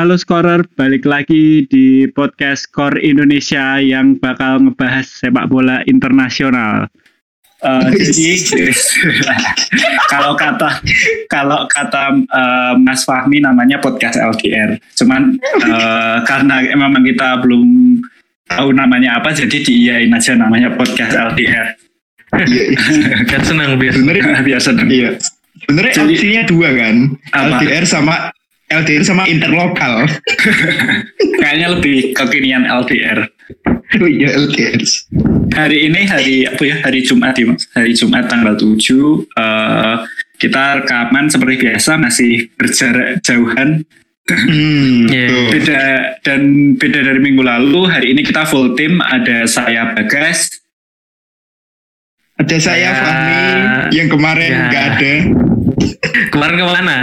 halo scorer, balik lagi di podcast Skor Indonesia yang bakal ngebahas sepak bola internasional. Uh, jadi kalau kata kalau kata uh, Mas Fahmi namanya podcast LDR. Cuman uh, karena memang kita belum tahu namanya apa, jadi diiyain aja namanya podcast LDR. Iya, biar senang biar. Sebenarnya biar senang. Iya. Sebenarnya Jadi- opsinya dua kan. Apa? LDR sama LDR sama interlokal. Kayaknya lebih kekinian LDR. oh iya LDR. Hari ini hari apa ya? Hari Jumat ya, Mas. Hari Jumat tanggal 7 eh, kita rekaman seperti biasa masih berjarak jauhan. Hmm, Iya. tuh. Beda dan beda dari minggu lalu. Hari ini kita full tim ada saya Bagas, Ada saya Ya. Fahmi yang kemarin Ya. nggak ada. Kemarin ke mana?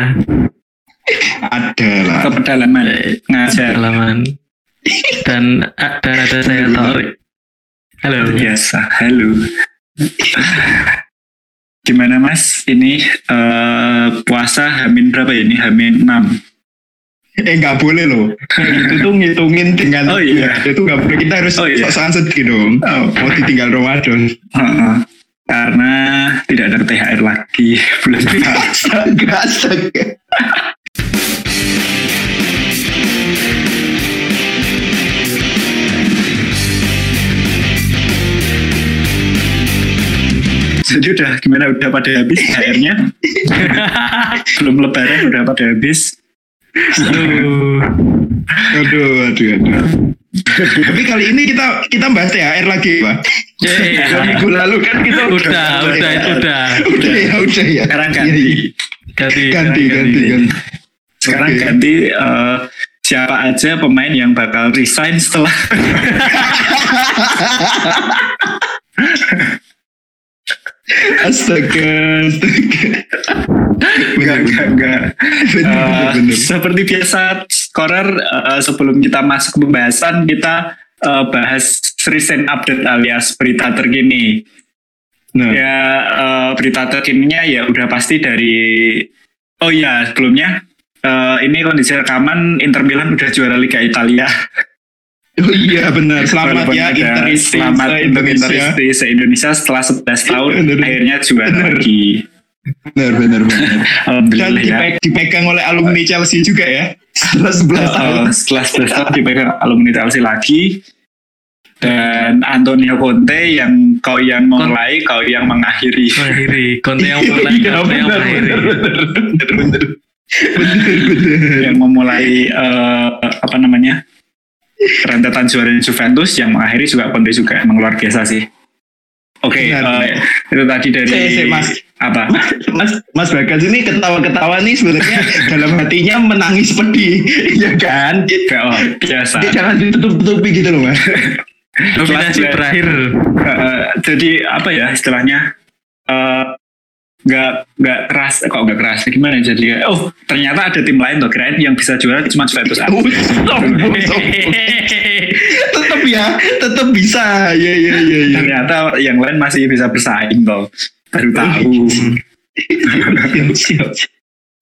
Ada lah. ke pedalaman ngajar. Halaman. Dan dan ada saya Torik. Halo. Biasa. Halo. Gimana Mas? Ini eh, puasa Hamin berapa ya? Ini Hamin 6. Eh nggak boleh loh. itu tuh ngitungin dengan Oh, iya. itu nggak boleh. Kita harus Oh, iya. sok-sokan sedih dong. Oh. Mau ditinggal Ramadan. Heeh. Karena tidak ada THR lagi bulan. Astaga, astaga. Jadi udah gimana udah pada habis THR-nya? Belum lebaran udah pada habis. Aduh. Aduh, aduh, aduh. Tapi kali ini kita kita bahas THR lagi, Pak. Yeay. Dua minggu lalu kan kita Udah, udah, itu udah. udah ya, udah ya. Sekarang Iya, ganti. iya. Ganti, ganti, ganti, ganti. Sekarang Oke. ganti eh, siapa aja pemain yang bakal resign setelah Astaga, astaga. enggak enggak enggak. Bener. seperti biasa scorer eh, sebelum kita masuk ke pembahasan kita eh, bahas recent update alias berita terkini. Nah, Ya eh, berita terkininya ya udah pasti dari oh ya sebelumnya eh, ini kondisi rekaman Inter Milan udah juara Liga Italia. oh iya benar. Selamat Walaupun ya Interisti Selamat untuk Indonesia. Interisti se-Indonesia setelah 11 tahun Bener. akhirnya juara Bener. lagi. Benar, benar, benar. Dan ya. dipe- dipegang oleh alumni Chelsea juga ya. Setelah 11 tahun. Uh, setelah 11 tahun dipegang alumni Chelsea lagi dan Antonio Conte yang kau yang memulai kau yang mengakhiri Mengakhiri. Konten yang mulai, Iya, yang mengakhiri. benar, benar, benar. Benar, benar. yang memulai eh, apa namanya rentetan juara Juventus yang mengakhiri juga Conte juga emang luar biasa sih oke Benar. eh, itu tadi dari Saya- saya, Mas. Apa Mas Mas Bagas ini ketawa-ketawa nih sebenarnya dalam hatinya menangis pedih, ya kan? Oh, biasa dia jangan ditutup-tutupi gitu loh, Mas. Nominasi berakhir. Eh, jadi apa ya istilahnya eh, nggak nggak keras kok nggak keras gimana jadi oh ternyata ada tim lain tuh kirain yang bisa juara cuma Juventus aja. Tetap ya, tetap bisa. Ya, ya, ya, ya. ternyata yang lain masih bisa bersaing tuh baru tahu.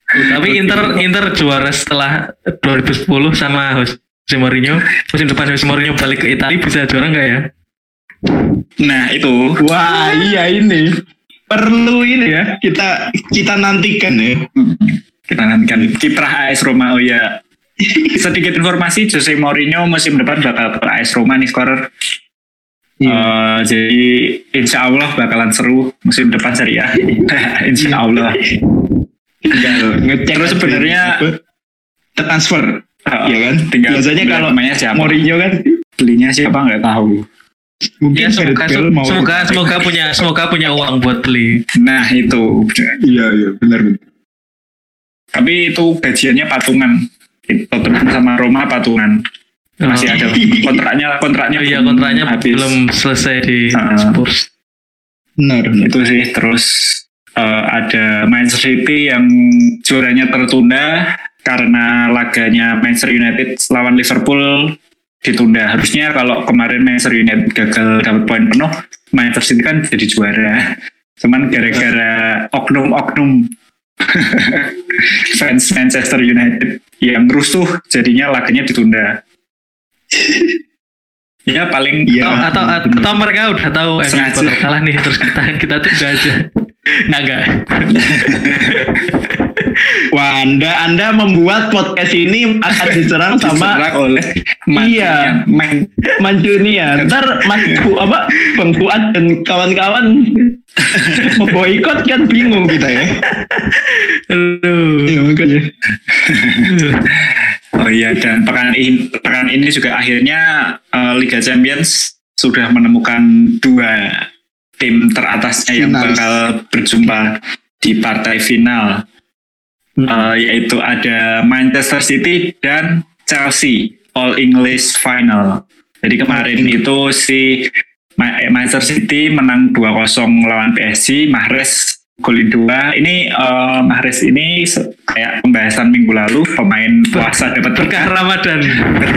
Tapi Inter Inter juara setelah 2010 sama Jose Mourinho. Musim depan Jose Mourinho balik ke Italia bisa juara nggak ya? nah itu Wah, iya ini. Perlu ini ya, kita kita nantikan ya. kita nantikan kiprah AS Roma oh ya sedikit informasi Jose Mourinho musim depan bakal ke AS Roma nih scorer Iya. Eh, jadi insya Allah bakalan seru musim depan Serie A insya Allah. Tinggal Ngecek terus sebenarnya transfer, eh, ya kan? tinggal Biasanya kalau siapa. Mourinho kan belinya siapa nggak tahu. Mungkin Ya semoga Gareth Bale mau semoga semoga punya semoga punya uang buat beli. nah itu. Iya, iya, benar benar. tapi itu gajiannya patungan. Tottenham sama Roma patungan masih ada kontraknya kontraknya Iya kontraknya habis. belum selesai di Ah. Spurs. Benar, itu sih terus eh, ada Manchester City yang juaranya tertunda karena laganya Manchester United lawan Liverpool ditunda harusnya kalau kemarin Manchester United gagal dapat poin penuh Manchester City kan jadi juara cuman gara-gara oknum-oknum fans Manchester United yang rusuh jadinya laganya ditunda. ya paling Iya. atau, atau atau mereka udah tahu eh, Sengaja. kalah nih terus kita kita tunda aja. Nggak enggak. Wah, Anda Anda membuat podcast ini akan diserang sama diserang oleh Iya. main Mancunia. Ntar Mas Bu, apa Bang Fuad dan kawan-kawan memboikot kan bingung kita ya. Aduh. Iya makanya. Oh iya dan pekan ini pekan ini juga akhirnya eh, Liga Champions sudah menemukan dua tim teratasnya yang Finalis. bakal berjumpa di partai final Hmm. Eh, yaitu ada Manchester City dan Chelsea All English Final. Jadi kemarin Hmm. itu si Ma- Manchester City menang 2-0 melawan PSG, Mahrez golin dua. Ini eh, Mahrez ini kayak pembahasan minggu lalu pemain puasa dapat Berkah Ramadan.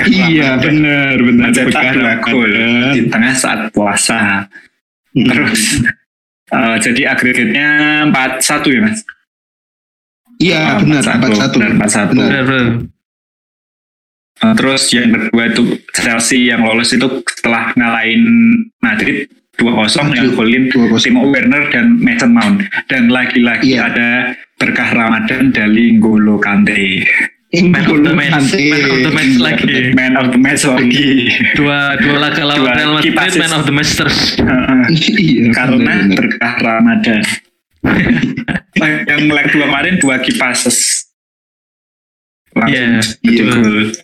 Iya benar benar. mencetak Berkah dua gol Ramadan. di tengah saat puasa. Hmm. Terus eh, jadi agregatnya 4-1 ya mas? Iya benar empat satu. Benar, 4-1. Benar. Benar, benar. Eh, terus yang kedua itu Chelsea yang lolos itu setelah ngalahin Madrid 2-0 yang golin 2-0. Timo Werner dan Mason Mount dan lagi-lagi Iya. ada berkah Ramadan dari Ngolo Kante Man of the match, man of the match lagi. man of the match lagi Dua dua laga lawan Real Madrid man of the match terus. Heeh. Iya. karena berkah Ramadan yang leg dua kemarin dua kipases Iya, betul.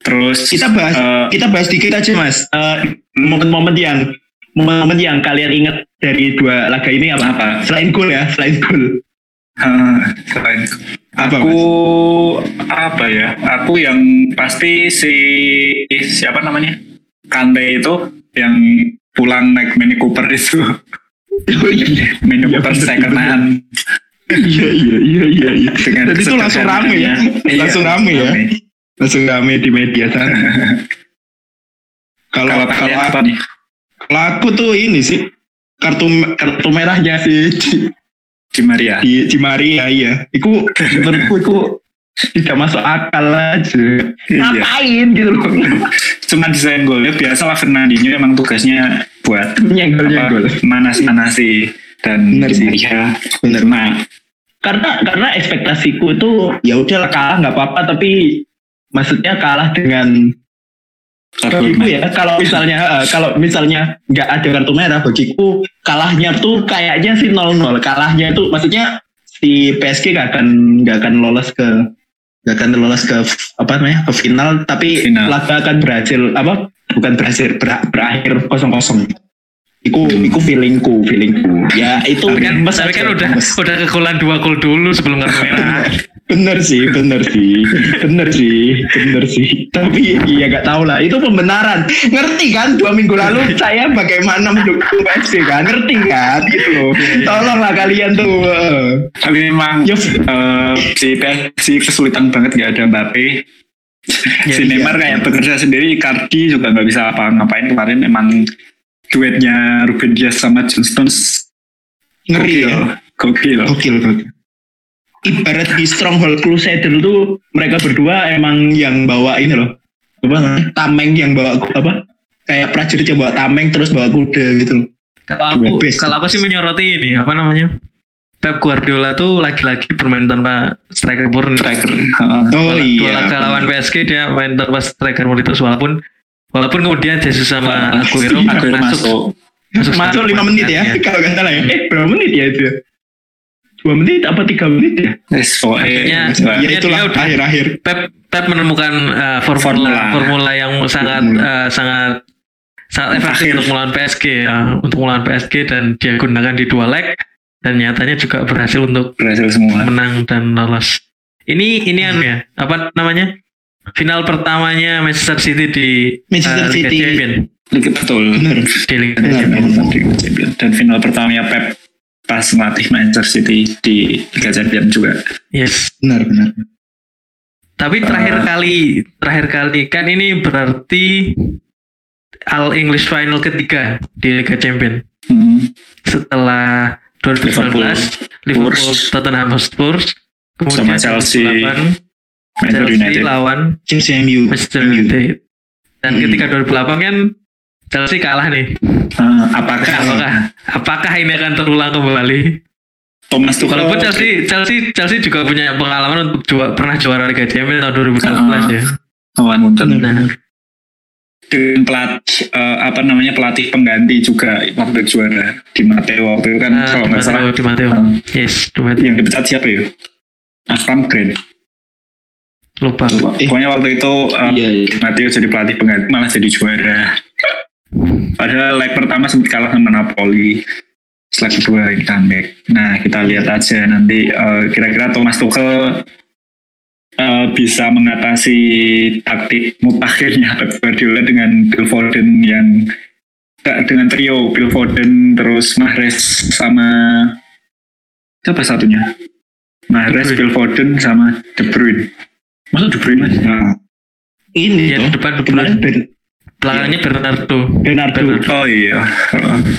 terus kita bahas eh, kita bahas dikit aja mas. Eh, momen-momen yang momen-momen yang kalian ingat dari dua laga ini apa? apa Selain gol ya, selain gol. Eh, keren. Apa, aku apa ya aku yang pasti si siapa namanya Kante itu yang pulang naik Mini Cooper itu Oh, iya. Mini Iya, Cooper bener, second bener. hand iya iya iya iya. iya. dengan Dan itu langsung rame ya. Iya, langsung rame ya, langsung rame di media sana. Kalau kalau apa nih kalau aku tuh ini sih kartu kartu merahnya si Di, di Maria di, di Maria iya. Iku menurutku iku tidak masuk akal aja. Iya. Ngapain gitu loh? cuman desain golnya biasa lah Fernandinho emang tugasnya buat Nyenggol nyenggol. manas-manasi dan Bener ya Bener. nah karena karena ekspektasiku itu ya udah kalah nggak apa-apa tapi maksudnya kalah dengan bagiku ya kalau misalnya eh, kalau misalnya nggak ada kartu merah bagiku kalahnya tuh kayaknya sih 0-0 kalahnya itu maksudnya si PSG nggak akan nggak akan lolos ke nggak akan lolos ke apa namanya ke final tapi Final. laga akan berhasil apa bukan berhasil ber- berakhir kosong kosong Iku, iku feelingku, feelingku. Ya itu Tapi kan, gemes tapi kan udah gemes. udah kekulan dua gol dulu sebelum kartu merah. Bener sih bener sih. Bener sih bener sih. Tapi iya gak tahu lah. Itu pembenaran. Ngerti kan dua minggu lalu saya bagaimana mendukung PSG kan? Ngerti kan? Gitu loh. Tolonglah kalian tuh. Tapi memang ya. eh, si PSG kesulitan banget nggak ada Mbappe. Si iya. Neymar kayak bekerja sendiri Icardi juga nggak bisa apa-ngapain kemarin emang duetnya Ruben Dias sama John Stones ngeri ya. Gokil. Gokil gokil ibarat di Stronghold Crusader tuh mereka berdua emang yang bawa ini loh. Apa tameng yang bawa apa? Kayak prajurit yang bawa tameng terus bawa kuda gitu loh. Kalau aku, kalau aku sih menyoroti ini apa namanya? Pep Guardiola tuh lagi-lagi bermain tanpa striker murni. striker. Oh Dua iya. laga lawan PSG dia main tanpa striker murni terus walaupun walaupun kemudian Jesus sama Aguero Aguero masuk, masuk. masuk lima menit ya Iya. kalau nggak salah ya. Eh berapa menit ya itu ya dua menit apa tiga menit ya Yes, oh, eh, Akhirnya- ya itulah akhir-akhir Pep Pep menemukan uh, formula, Formula. formula yang sangat Formula. uh, sangat sangat efektif Akhir. untuk melawan PSG ya, untuk melawan PSG dan dia gunakan di dua leg dan nyatanya juga berhasil untuk berhasil semua menang dan lolos. Ini ini anu ya apa namanya final pertamanya Manchester City di Manchester uh, Liga City. Champion Liga betul bener di Liga Benar, benar. Champion. dan final pertamanya Pep pas melatih Manchester City di Liga Champion juga Yes. benar benar Tapi terakhir Uh, kali terakhir kali kan ini berarti All English Final ketiga di Liga Champion. Hmm. setelah 2019 Liverpool, Spurs. Tottenham Hotspur, kemudian Sama Chelsea, 2008 Manchester Chelsea United. lawan Chelsea MU. Manchester. United. Dan Hmm. ketika 2008 kan Chelsea kalah nih. Eh, apakah Apakah apakah ini akan terulang kembali? Thomas Tuchel Walaupun Chelsea Chelsea Chelsea juga punya pengalaman untuk juara, pernah juara Liga Champions tahun 2014 ya. lawan Nah, dengan pelatih eh, apa namanya pelatih pengganti juga waktu juara di Matteo waktu itu kan nah, kalau di nggak salah Matteo, di Matteo. Hmm. Yes, di Matteo. yang dipecat siapa ya? Akram Grant. Lupa. Eh. Pokoknya waktu itu eh, Iya, iya. Matteo jadi pelatih pengganti malah jadi juara. Padahal leg pertama sempat kalah sama Napoli. Setelah kedua ini comeback. Nah kita lihat aja nanti eh, kira-kira Thomas Tuchel eh, bisa mengatasi taktik mutakhirnya Pep Guardiola dengan Phil Foden yang eh, dengan trio Phil Foden terus Mahrez sama siapa satunya? Mahrez. Phil Foden sama De Bruyne. Masa De Bruyne mas? Nah, ini Ya, di depan Ben- Belakangnya Bernardo. Bernardo. Bernardo. Oh iya.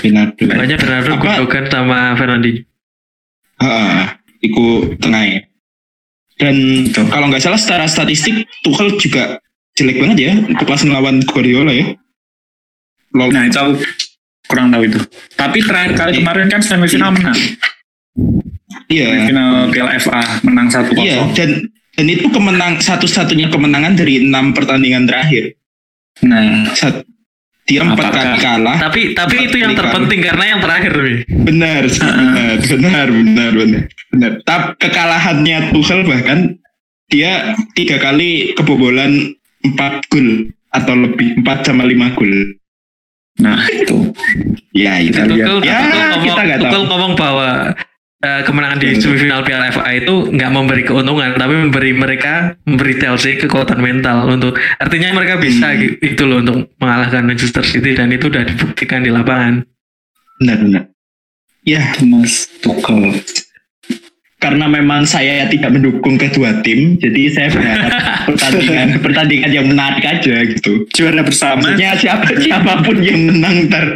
Bernardo. Belakangnya Bernardo, Apa? Gundogan sama Fernandinho. Ah, iku tengah. Dan Betul. kalau nggak salah secara statistik Tuchel juga jelek banget ya untuk pas ngelawan Guardiola ya. Lol. Nah itu aku kurang tahu itu. Tapi terakhir kali kemarin kan semifinal menang. iya. Semifinal Piala FA menang satu Iya, kosong. dan dan itu kemenang satu-satunya kemenangan dari enam pertandingan terakhir. Nah Sat, dia empat kali kalah. Tapi tapi itu yang Kali kalah. terpenting karena yang terakhir nih. Benar, benar, benar, benar, benar. benar. Tapi kekalahannya Tuchel bahkan dia tiga kali kebobolan empat gol atau lebih empat sama lima gol. nah itu. Ya, itu. Tuchel, Ya, Tuchel ngomong, kita nggak Tuchel tahu. ngomong bahwa eh, kemenangan di semifinal Piala FA itu nggak memberi keuntungan, tapi memberi mereka memberi Chelsea kekuatan mental untuk artinya mereka bisa Hmm. gitu, itu loh untuk mengalahkan Manchester City dan itu udah dibuktikan di lapangan. Benar, benar. Ya, Thomas Tuchel. karena memang saya tidak mendukung kedua tim, jadi saya berharap pertandingan pertandingan yang menarik aja gitu. Juara bersama. Maksudnya siapa siapa pun yang menang ntar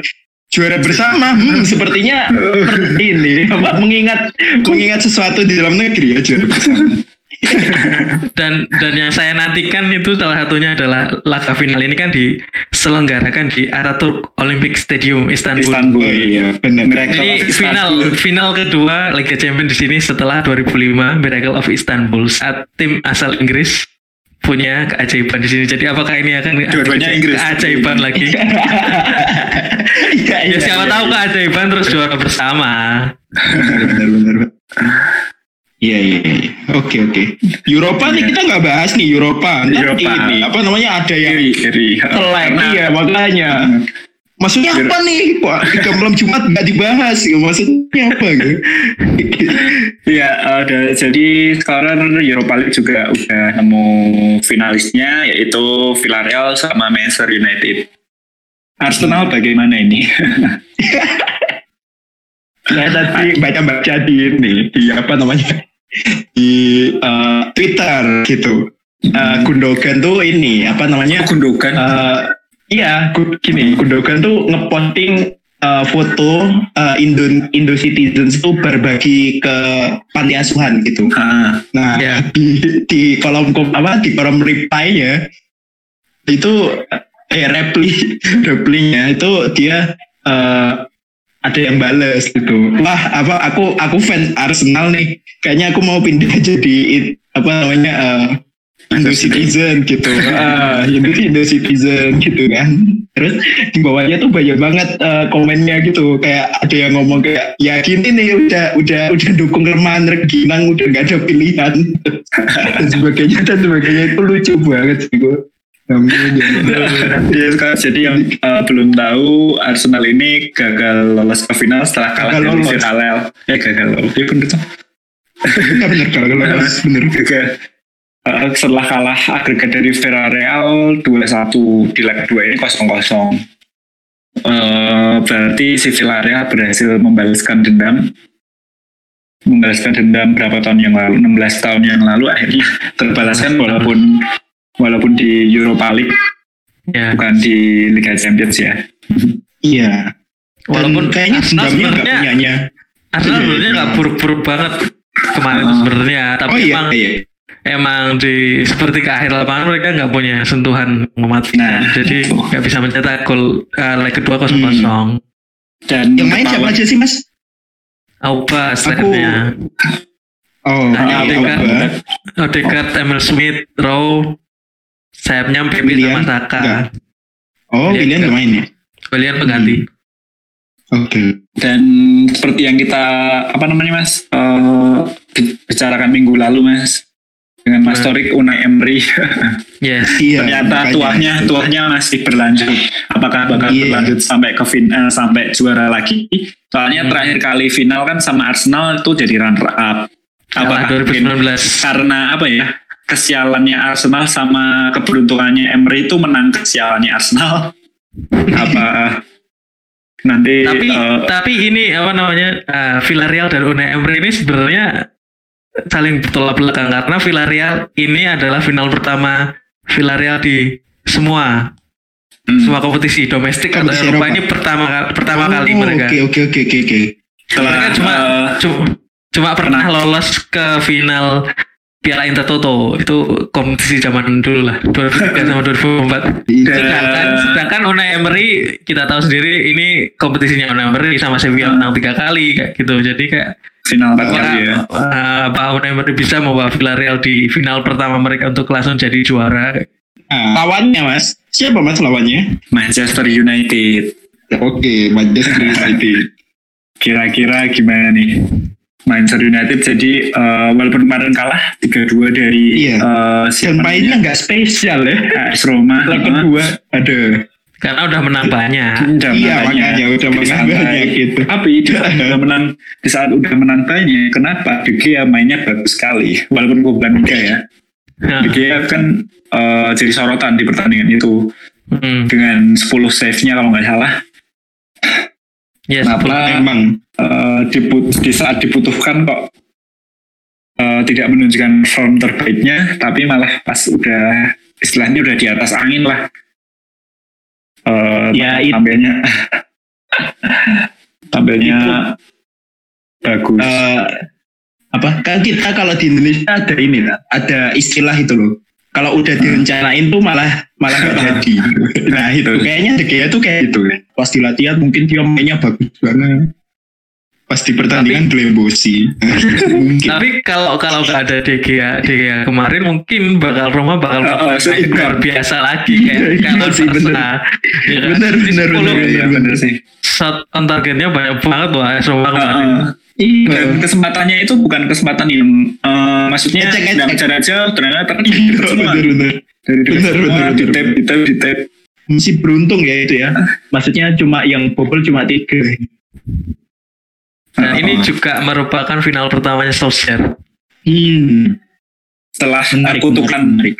juara bersama, hmm, sepertinya seperti ini apa, mengingat mengingat sesuatu di dalam negeri ya juara bersama. Dan dan yang saya nantikan itu salah satunya adalah laga final ini kan diselenggarakan di Ataturk Olympic Stadium Istanbul. Istanbul. Iya, benar. Ini final final kedua Liga Champions di sini setelah 2005 Miracle of Istanbul saat tim asal Inggris punya keajaiban di sini. Jadi apakah ini akan Dua-duanya Inggris. keajaiban lagi? Iya, ya iya, siapa iya, tahu iya. keajaiban terus juara bersama. benar benar. Iya iya iya. Oke oke. Eropa nih kita nggak bahas nih Eropa. Eropa. ini apa namanya ada yang Karena- iya makanya. Maksudnya Euro- apa nih? Wah, tiga malam Jumat nggak dibahas. ya. Maksudnya apa gitu? Iya, ada. Jadi sekarang Europa League juga udah nemu finalisnya yaitu Villarreal sama Manchester United. Arsenal bagaimana ini? Saya tadi baca-baca di ini di apa namanya di eh, Twitter gitu. Eh, Gundogan tuh ini apa namanya? Gundogan. Eh, iya, gini, Gundogan tuh ngeposting eh, foto eh, Indo Indo Citizens tuh berbagi ke panti asuhan gitu. Ah, Nah, Ya. di di kolom apa di kolom reply-nya itu eh reply reply-nya itu dia eh, ada yang bales gitu. Wah, apa aku aku fans Arsenal nih. Kayaknya aku mau pindah jadi apa namanya Indo Citizen gitu. Ah, Indo, Indo Citizen gitu kan. Terus di bawahnya tuh banyak banget eh, komennya gitu. Kayak ada yang ngomong kayak ya gini nih udah udah udah dukung Reman Reginang udah gak ada pilihan dan sebagainya dan sebagainya itu lucu banget sih gue. Iya, sekarang jadi yang eh, belum tahu Arsenal ini gagal lolos ke final setelah kalah Gagal dari lolos. Villarreal. Ya gagal lolos. Ya bener tuh. Bener kalau kalau bener. Gagal. Eh, setelah kalah agregat dari Villarreal 2-1 di leg 2 ini 0-0. Eh, berarti si Villarreal berhasil membalaskan dendam membalaskan dendam berapa tahun yang lalu 16 tahun yang lalu akhirnya terbalaskan walaupun walaupun di Europa League Ya. bukan di Liga Champions ya Iya. Walaupun Dan kayaknya Arsenal sebenarnya punyanya. Arsenal Iya, sebenarnya iya. nggak buruk-buruk banget kemarin Oh. sebenarnya, tapi Oh iya, emang iya. emang di seperti ke akhir lapangan mereka nggak punya sentuhan mematikan, Nah, jadi nggak bisa mencetak gol uh, leg kedua kosong kosong. Dan Yang main siapa aja sih mas? Auba strikernya, Oh, Hanya Odegaard. Odegaard, Emil Smith, Rowe, sayapnya Pepe William, sama Saka. enggak. Oh, William nggak main ya? William pengganti. Oke. dan seperti yang kita apa namanya mas eh, bi- bicarakan minggu lalu mas dengan Mas. Torik Unai Emery Yes. Iya. ternyata tuahnya tuahnya masih berlanjut apakah bakal Iya. berlanjut sampai ke final sampai juara lagi soalnya Hmm. terakhir kali final kan sama Arsenal itu jadi runner up apakah mungkin 2019. karena apa ya kesialannya Arsenal sama keberuntungannya Emery itu menang kesialannya Arsenal. Apa nanti tapi eh, tapi ini apa namanya uh, Villarreal dan Unai Emery ini sebenarnya saling bertolak belakang karena Villarreal ini adalah final pertama Villarreal di semua hmm, semua kompetisi domestik atau Eropa. Eropa. ini pertama pertama Oh, kali mereka. Oke, oke, oke, oke, mereka cuma eh, cuma, cuma pernah. lolos ke final Piala Intertoto itu kompetisi zaman dulu lah. 2003 sama 2004 sedangkan sedangkan Unai Emery kita tahu sendiri ini kompetisinya Unai Emery sama Sevilla menang tiga kali kayak gitu. Jadi kayak final kali ya. uh, Pak Unai Emery bisa membawa Villarreal di final pertama mereka untuk langsung jadi juara. Nah, lawannya mas, siapa mas lawannya? Manchester United. Oke, Manchester United. kira-kira gimana nih Manchester United jadi eh, walaupun kemarin kalah 3-2 dari Iya. eh, Dan siapa mainnya namanya? nggak spesial ya. AS Roma Leg eh, kedua, ada. karena udah menang banyak udah Iya, makanya. udah menang banyak gitu. Tapi di saat udah menang di saat udah menang banyak, kenapa De Gea mainnya bagus sekali walaupun bukan Gea ya. Nah, De Gea kan eh, jadi sorotan di pertandingan itu hmm, dengan 10 save-nya kalau nggak salah. Yes Kenapa Memang. eh, dibut- di saat dibutuhkan kok eh, tidak menunjukkan form terbaiknya, tapi malah pas udah istilahnya udah di atas angin lah. Eh, Ya, tampilnya tampilnya bagus. Eh, apa? Kan kita kalau di Indonesia ada ini lah, ada istilah itu loh. Kalau udah direncanain tuh malah malah nggak jadi. Nah itu kayaknya De Gea tuh kayak gitu ya. Pas di latihan mungkin dia mainnya bagus banget. Pas di pertandingan mungkin. tapi kalau kalau nggak ada De Gea, De Gea kemarin mungkin bakal Roma bakal Oh, oh, luar biasa lagi kayak Iya kayak lawan sih, bener. Ya kan? Bener, bener, 10 bener, Iya, bener sih. shot on targetnya banyak banget loh AS Roma kemarin. Iya. Dan kesempatannya itu bukan kesempatan yang eh, maksudnya Ecek-ecek. nggak aja ternyata ternyata Iya, semua bener-bener. dari Bener, semua bener, di tap di tap di tap Masih beruntung ya itu ya. Maksudnya cuma yang bobol cuma tiga. Dan ini Heeh. juga merupakan final pertamanya Solskjaer. Hmm. setelah Menarik, kutukan menarik,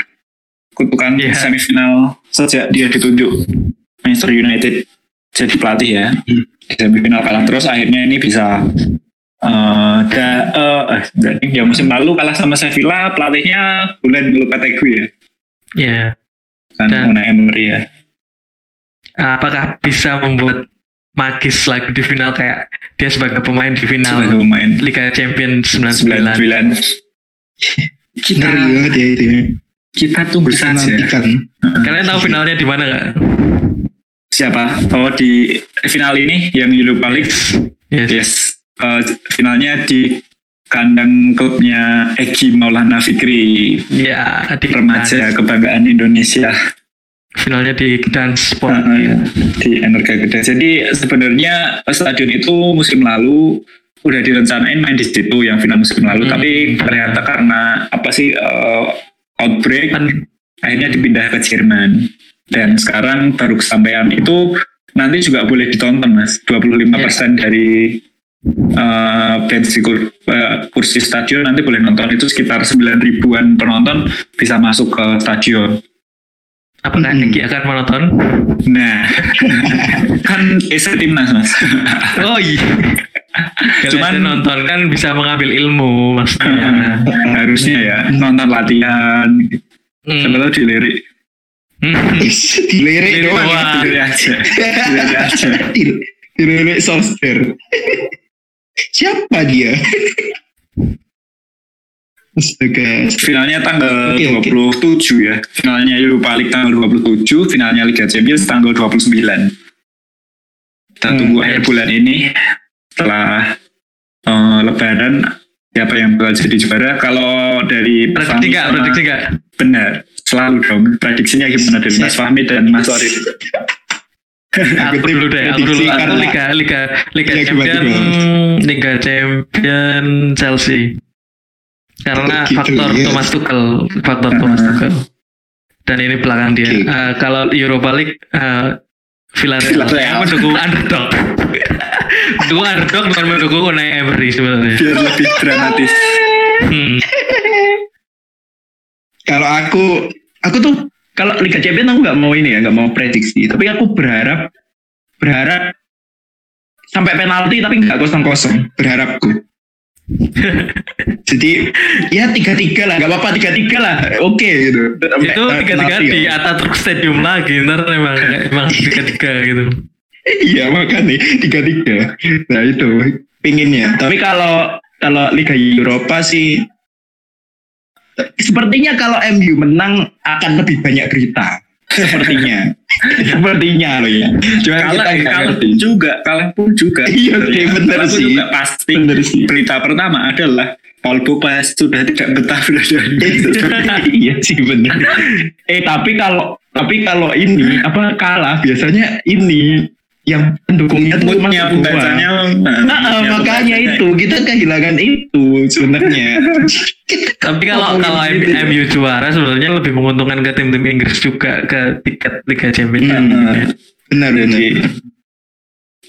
kutukan Iya. semifinal sejak dia ditunjuk Manchester United jadi pelatih ya Hmm. di semifinal kalah terus akhirnya ini bisa eh da, berarti ya musim lalu kalah sama Sevilla pelatihnya bulan Lopetegui ya Ya, kan Dan- Unai Emery ya? apakah bisa membuat magis lagi di final? Kayak dia sebagai pemain di final sebagai pemain. Liga Champions 99. 99 kita Ngeri banget ya itu kita tunggu Bisa saja. nantikan. Kalian tahu finalnya di mana nggak? siapa? Oh di final ini yang Europa League? Yes. Yes, eh, finalnya di kandang klubnya Egi Maulana Fikri, Ya, di remaja kebanggaan Indonesia. Finalnya di Gdansk Sport. eh, di Energa Gede. Jadi sebenarnya stadion itu musim lalu udah direncanain main di situ yang final musim lalu, Hmm. tapi ternyata karena apa sih eh, outbreak Kan akhirnya dipindah ke Jerman. Dan sekarang baru kesampaian. Itu nanti juga boleh ditonton mas. 25% dari uh, bensi kur- eh, kursi stadion nanti boleh nonton itu sekitar 9 ribuan penonton bisa masuk ke stadion apakah Hmm. Akan menonton? nah kan Esa timnas mas Oh iya. Cuman- Cuman nonton kan bisa mengambil ilmu maksudnya. harusnya ya nonton latihan Hmm. dilirik Hmm. Dilirik Dilirik doang. dilirik aja dilirik aja Dil- Dilirik. Siapa dia? Astaga. Finalnya tanggal oke. 27 ya. Finalnya Europa League tanggal 27, finalnya Liga Champions tanggal 29. Kita Hmm, tunggu akhir bulan ini setelah eh, Lebaran siapa yang bakal jadi juara. Kalau dari Prediksi Fahmi nggak? sama- Prediksi nggak? Benar, selalu dong. Prediksinya gimana dari Mas Fahmi dan Mas Warid? Aku dulu deh, aku dulu. Aku Liga, Liga, Liga Ya, Champion? Liga Champion Chelsea. Karena Oh, gitu, faktor iya. Thomas Tuchel, faktor Thomas Ah. Tuchel. Dan ini belakang dia. Oke. Eh, kalau Europa League, eh, Villarreal Villarreal. Saya mendukung underdog. mendukung underdog bukan mendukung Unai Emery sebenarnya. Biar lebih dramatis. Hmm. Kalau aku, aku tuh kalau Liga Champions aku nggak mau ini ya, nggak mau prediksi. Tapi aku berharap, berharap sampai penalti tapi nggak kosong kosong. Berharapku. Jadi ya tiga tiga lah, nggak apa-apa tiga tiga lah, oke gitu. Sampai Itu tiga-tiga penalti di ya. Ataturk Stadium lagi, ntar emang emang tiga-tiga gitu. Iya makanya tiga tiga. Nah itu pinginnya. Tapi kalau kalau Liga Eropa sih sepertinya kalau MU menang akan lebih banyak berita. Sepertinya, sepertinya loh ya. Cuma Kalah, kita nggak kalah ngerti. pun juga, kalah pun juga. Iya bener Kalah pun sih. juga pasti. Bener sih. Berita pertama adalah Paul Pogba sudah tidak betah berada di iya sih bener. Eh tapi kalau tapi kalau ini apa kalah biasanya ini yang pendukungnya tuh gua. pembacanya Nah, eh, makanya itu kita kehilangan itu sebenarnya. Tapi kalau kalau Ngomongin gitu. MU juara sebenarnya lebih menguntungkan ke tim-tim Inggris juga ke tiket Liga Champions. Hmm. benar benar.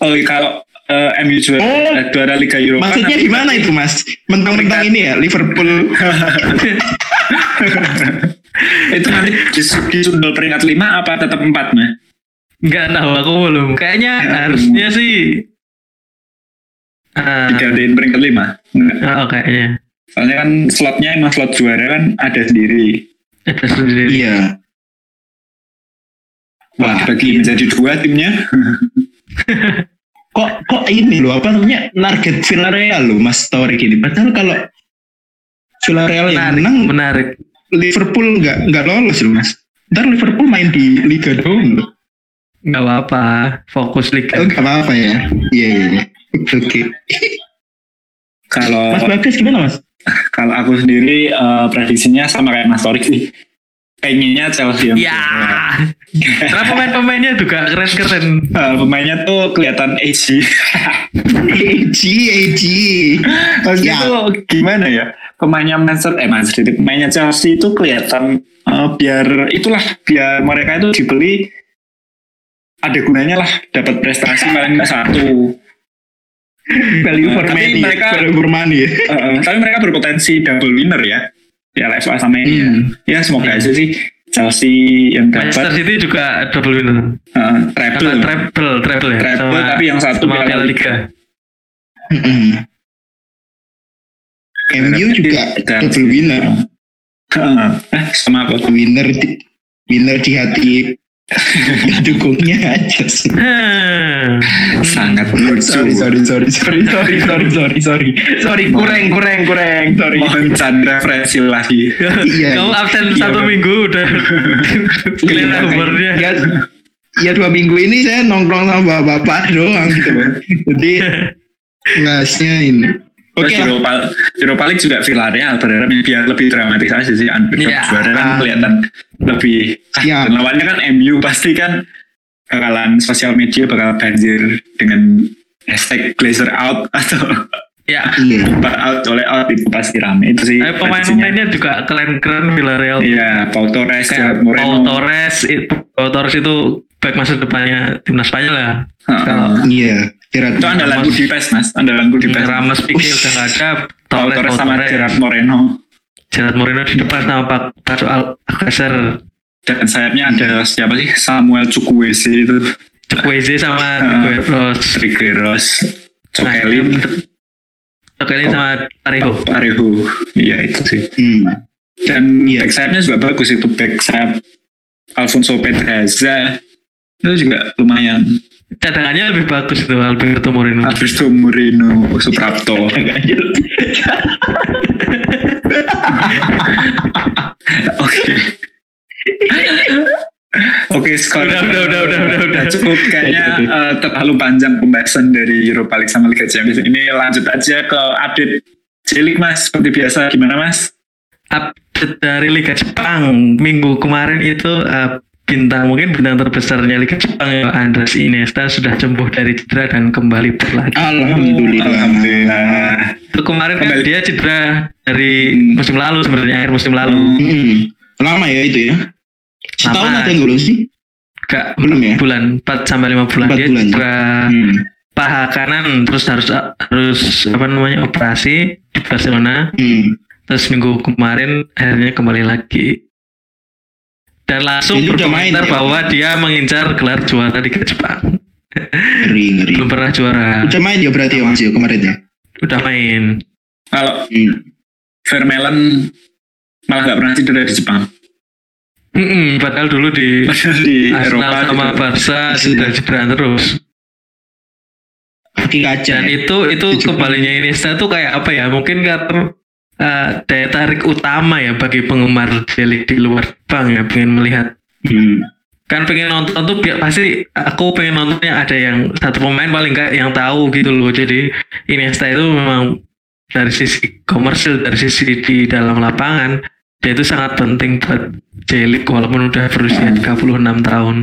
Oh kalau eh, MU juara, Oh, eh, juara Liga Eropa Maksudnya gimana itu mas? Mentang-mentang ini ya Liverpool. itu nanti dis- disundul peringkat 5 apa tetap 4 mah Enggak tahu aku belum. Kayaknya Ya, harusnya sih Ah, digantiin peringkat 5 Enggak. oh, kayaknya soalnya kan slotnya emang slot juara kan ada sendiri ada sendiri. Iya. Wah, Wah, bagi menjadi dua timnya kok kok ini loh apa namanya target Villarreal loh Mas Torik ini. Padahal kalau Villarreal yang Menarik, menang menarik. Liverpool nggak nggak lolos loh Mas. Ntar Liverpool main di Liga dong loh. Enggak apa-apa, fokus Oh, Liga. nggak apa-apa ya. Iya iya. iya. Oke. kalau Mas Bagas gimana Mas? kalau aku sendiri eh, prediksinya sama kayak Mas Torik sih pengennya Chelsea Ya. Karena pemain-pemainnya juga keren-keren. Eh, pemainnya tuh kelihatan edgy Eji Eji. Maksudnya Ya. tuh gimana ya pemainnya Manchester eh Manchester pemainnya Chelsea itu kelihatan eh, biar itulah biar mereka itu dibeli ada gunanya lah dapat prestasi paling nggak satu Value for Tapi money. mereka- Value for money. Eh, tapi mereka berpotensi double winner ya ya FA sama ini ya. Hmm. ya semoga aja sih Chelsea yang Manchester dapat City juga double winner. eh, treble Sama treble, treble ya. Treble, sama, tapi yang satu sama Piala Liga. MU juga Dan- double winner. Eh, sama apa Winner di, winner di hati dukungnya aja sih. Hmm. sangat lucu Sorry, sorry, sorry, sorry, sorry, sorry, sorry, sorry, sorry, kurang, kurang, kurang, sorry. mohon canda referensi lagi Iya. Kamu absen Iya, satu Bang. minggu udah Iya, umurnya. Ya, ya dua minggu ini saya nongkrong sama bapak doang gitu. Jadi ngasnya ini. Oke Terus lah. Europa, Europa League juga Villarreal berharap biar lebih dramatis aja sih underdog Iya. juara kan kelihatan lebih ah, Iya. dan lawannya kan MU pasti kan bakalan sosial media bakal banjir dengan hashtag Glazer out atau Ya. Bar out oleh out itu pasti rame itu sih Eh, pemain-pemainnya juga keren-keren Villarreal. iya Paul Torres Gerard Moreno Paul Torres, itu, Paul Torres itu back masa depannya timnas Spanyol ya. Heeh. Kalau Iya. Gerard itu andalanku di PES mas andalanku di PES Ramos Ush. udah nggak ada. Torres sama Gerard Moreno Gerard Moreno di depan sama Pak Paco Alcacer. dan sayapnya ada siapa sih Samuel Chukwueze itu Chukwueze sama. Trigueros. Trigueros Cokelin Cokelin sama Parejo. Parejo iya itu sih Hmm. dan Iya. back sayapnya juga bagus itu back sayap Alfonso Pedraza itu juga lumayan cadangannya lebih bagus tuh Alberto Moreno. Alberto Moreno, Suprapto. Oke. Oke, skor Udah, udah, udah, udah, udah, udah. cukup kayaknya eh, terlalu panjang pembahasan dari Europa League sama Liga Champions. Ini lanjut aja ke update Jelik Mas, seperti biasa gimana Mas? Update dari Liga Jepang minggu kemarin itu eh, bintang mungkin bintang terbesarnya Liga Jepang ya, Andres Iniesta sudah sembuh dari cedera dan kembali berlatih. Alhamdulillah. Alhamdulillah. Itu kemarin kan Kembali. dia cedera dari Hmm. musim lalu sebenarnya akhir musim lalu. Hmm. Lama ya itu ya. Setahun ada yang belum sih? Gak Belum ya? bulan 4 sampai 5 bulan Empat dia bulan. cedera Hmm. paha kanan terus harus harus apa namanya operasi di Barcelona Hmm. terus minggu kemarin akhirnya kembali lagi dan langsung Jadi udah main berkomentar ya? bahwa dia mengincar gelar juara Liga Jepang Ngeri ngeri. belum pernah juara Udah main ya berarti ya Mas ya kemarin ya. udah main Kalau Hmm. Vermeulen malah nggak pernah cedera di Jepang. Mm-mm, padahal dulu di di Arsenal Eropa sama gitu. Barca Sudah. sudah cedera terus Kaki kaca. dan ya. itu itu Di Jepang. kembalinya Iniesta tuh kayak apa ya mungkin karena eh, daya tarik utama ya bagi penggemar Jelik di luar Jepang ya pengen melihat Hmm. kan pengen nonton tuh bi- pasti aku pengen nontonnya ada yang satu pemain paling enggak yang tahu gitu loh jadi Iniesta itu memang dari sisi komersil dari sisi di dalam lapangan dia itu sangat penting buat Jelik walaupun udah berusia 36 tahun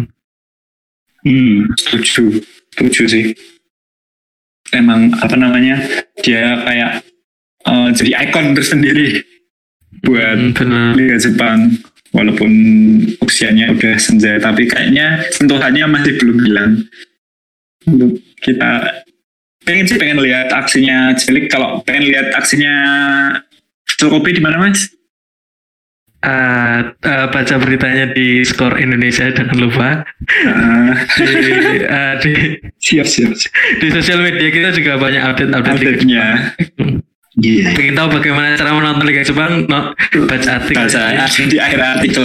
Hmm. Setuju, setuju sih. Emang apa namanya dia kayak eh, jadi ikon tersendiri buat Hmm, bener Liga Jepang. Walaupun usianya udah senja tapi kayaknya sentuhannya masih belum hilang. Untuk kita pengen sih pengen lihat aksinya Jelik kalau pengen lihat aksinya Kopi di mana mas? Eh, eh, baca beritanya di skor Indonesia jangan lupa. Ah, di, eh, di Siap siap. siap. di sosial media kita juga banyak update update update-nya Iya. Pengen tahu bagaimana cara menonton Liga Jepang? No, baca artikel. baca di akhir artikel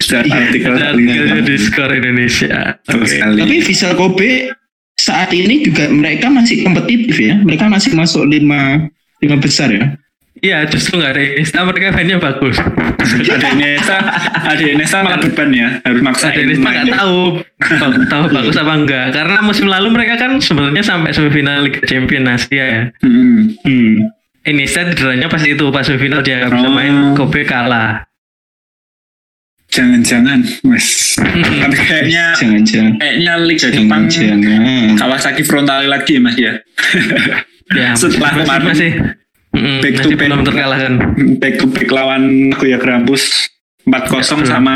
Sudah Iya, artikel Baca artikelnya di skor Indonesia. Sekali. Tapi Visual Kobe saat ini juga mereka masih kompetitif ya. Mereka masih masuk lima lima besar ya. Iya, justru nggak ada Iniesta, mereka mainnya bagus. ada Inesa ada Inesa malah beban ya harus maksa Ada Iniesta nggak tahu tahu, tahu bagus apa enggak. Karena musim lalu mereka kan sebenarnya sampai semifinal Liga Champions Asia ya. hmm. Hmm. Iniesta cederanya pas itu pas semifinal dia nggak bisa Oh. main, Kobe kalah. jangan-jangan mas tapi kayaknya Jangan-jangan. kayaknya Liga Jepang Jangan-jangan. Kawasaki frontale lagi mas ya Ya, Setelah masih, kemarin masih, Mm-mm, back to back. terkalahkan. back to back lawan Nagoya Grampus 4-0 Betul. sama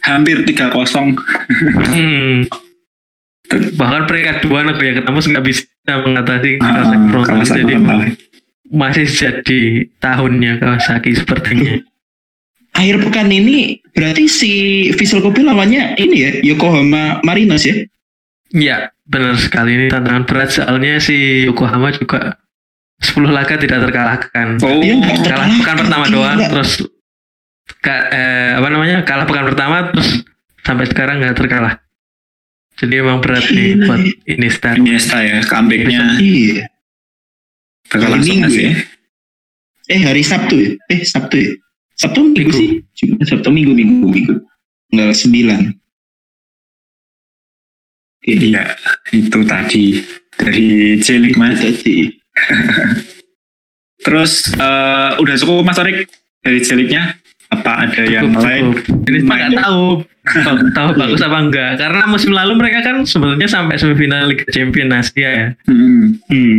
hampir 3-0 Hmm. Bahkan peringkat dua Nagoya Grampus nggak bisa mengatasi Ah, Kawasaki Frontale. Kawasaki Jadi masih jadi tahunnya Kawasaki sepertinya. Akhir pekan ini berarti si Visual Kobe lawannya ini ya Yokohama Marinos ya. Iya, benar sekali ini tantangan berat soalnya si Yokohama juga 10 laga tidak terkalahkan. oh Dia nggak Kalah pekan pertama Gila. doang, terus ka- eh, apa namanya kalah pekan pertama terus sampai sekarang nggak terkalah. Jadi emang berat nih buat Iniesta. Iniesta ya comebacknya Iya. berlangsung Minggu sih ya? Eh hari Sabtu ya? Eh Sabtu ya? Sabtu minggu, Minggu. sih? Cuma Sabtu minggu minggu minggu. Tanggal sembilan. Iya, itu tadi dari Jelik mas. Tadi. Terus eh, udah cukup mas Torik dari Jeliknya? Apa ada yang Cukup, lain? cukup. Ini nggak tahu tahu, bagus apa enggak karena musim lalu mereka kan sebenarnya sampai semifinal Liga Champions Asia ya. Hmm. Hmm.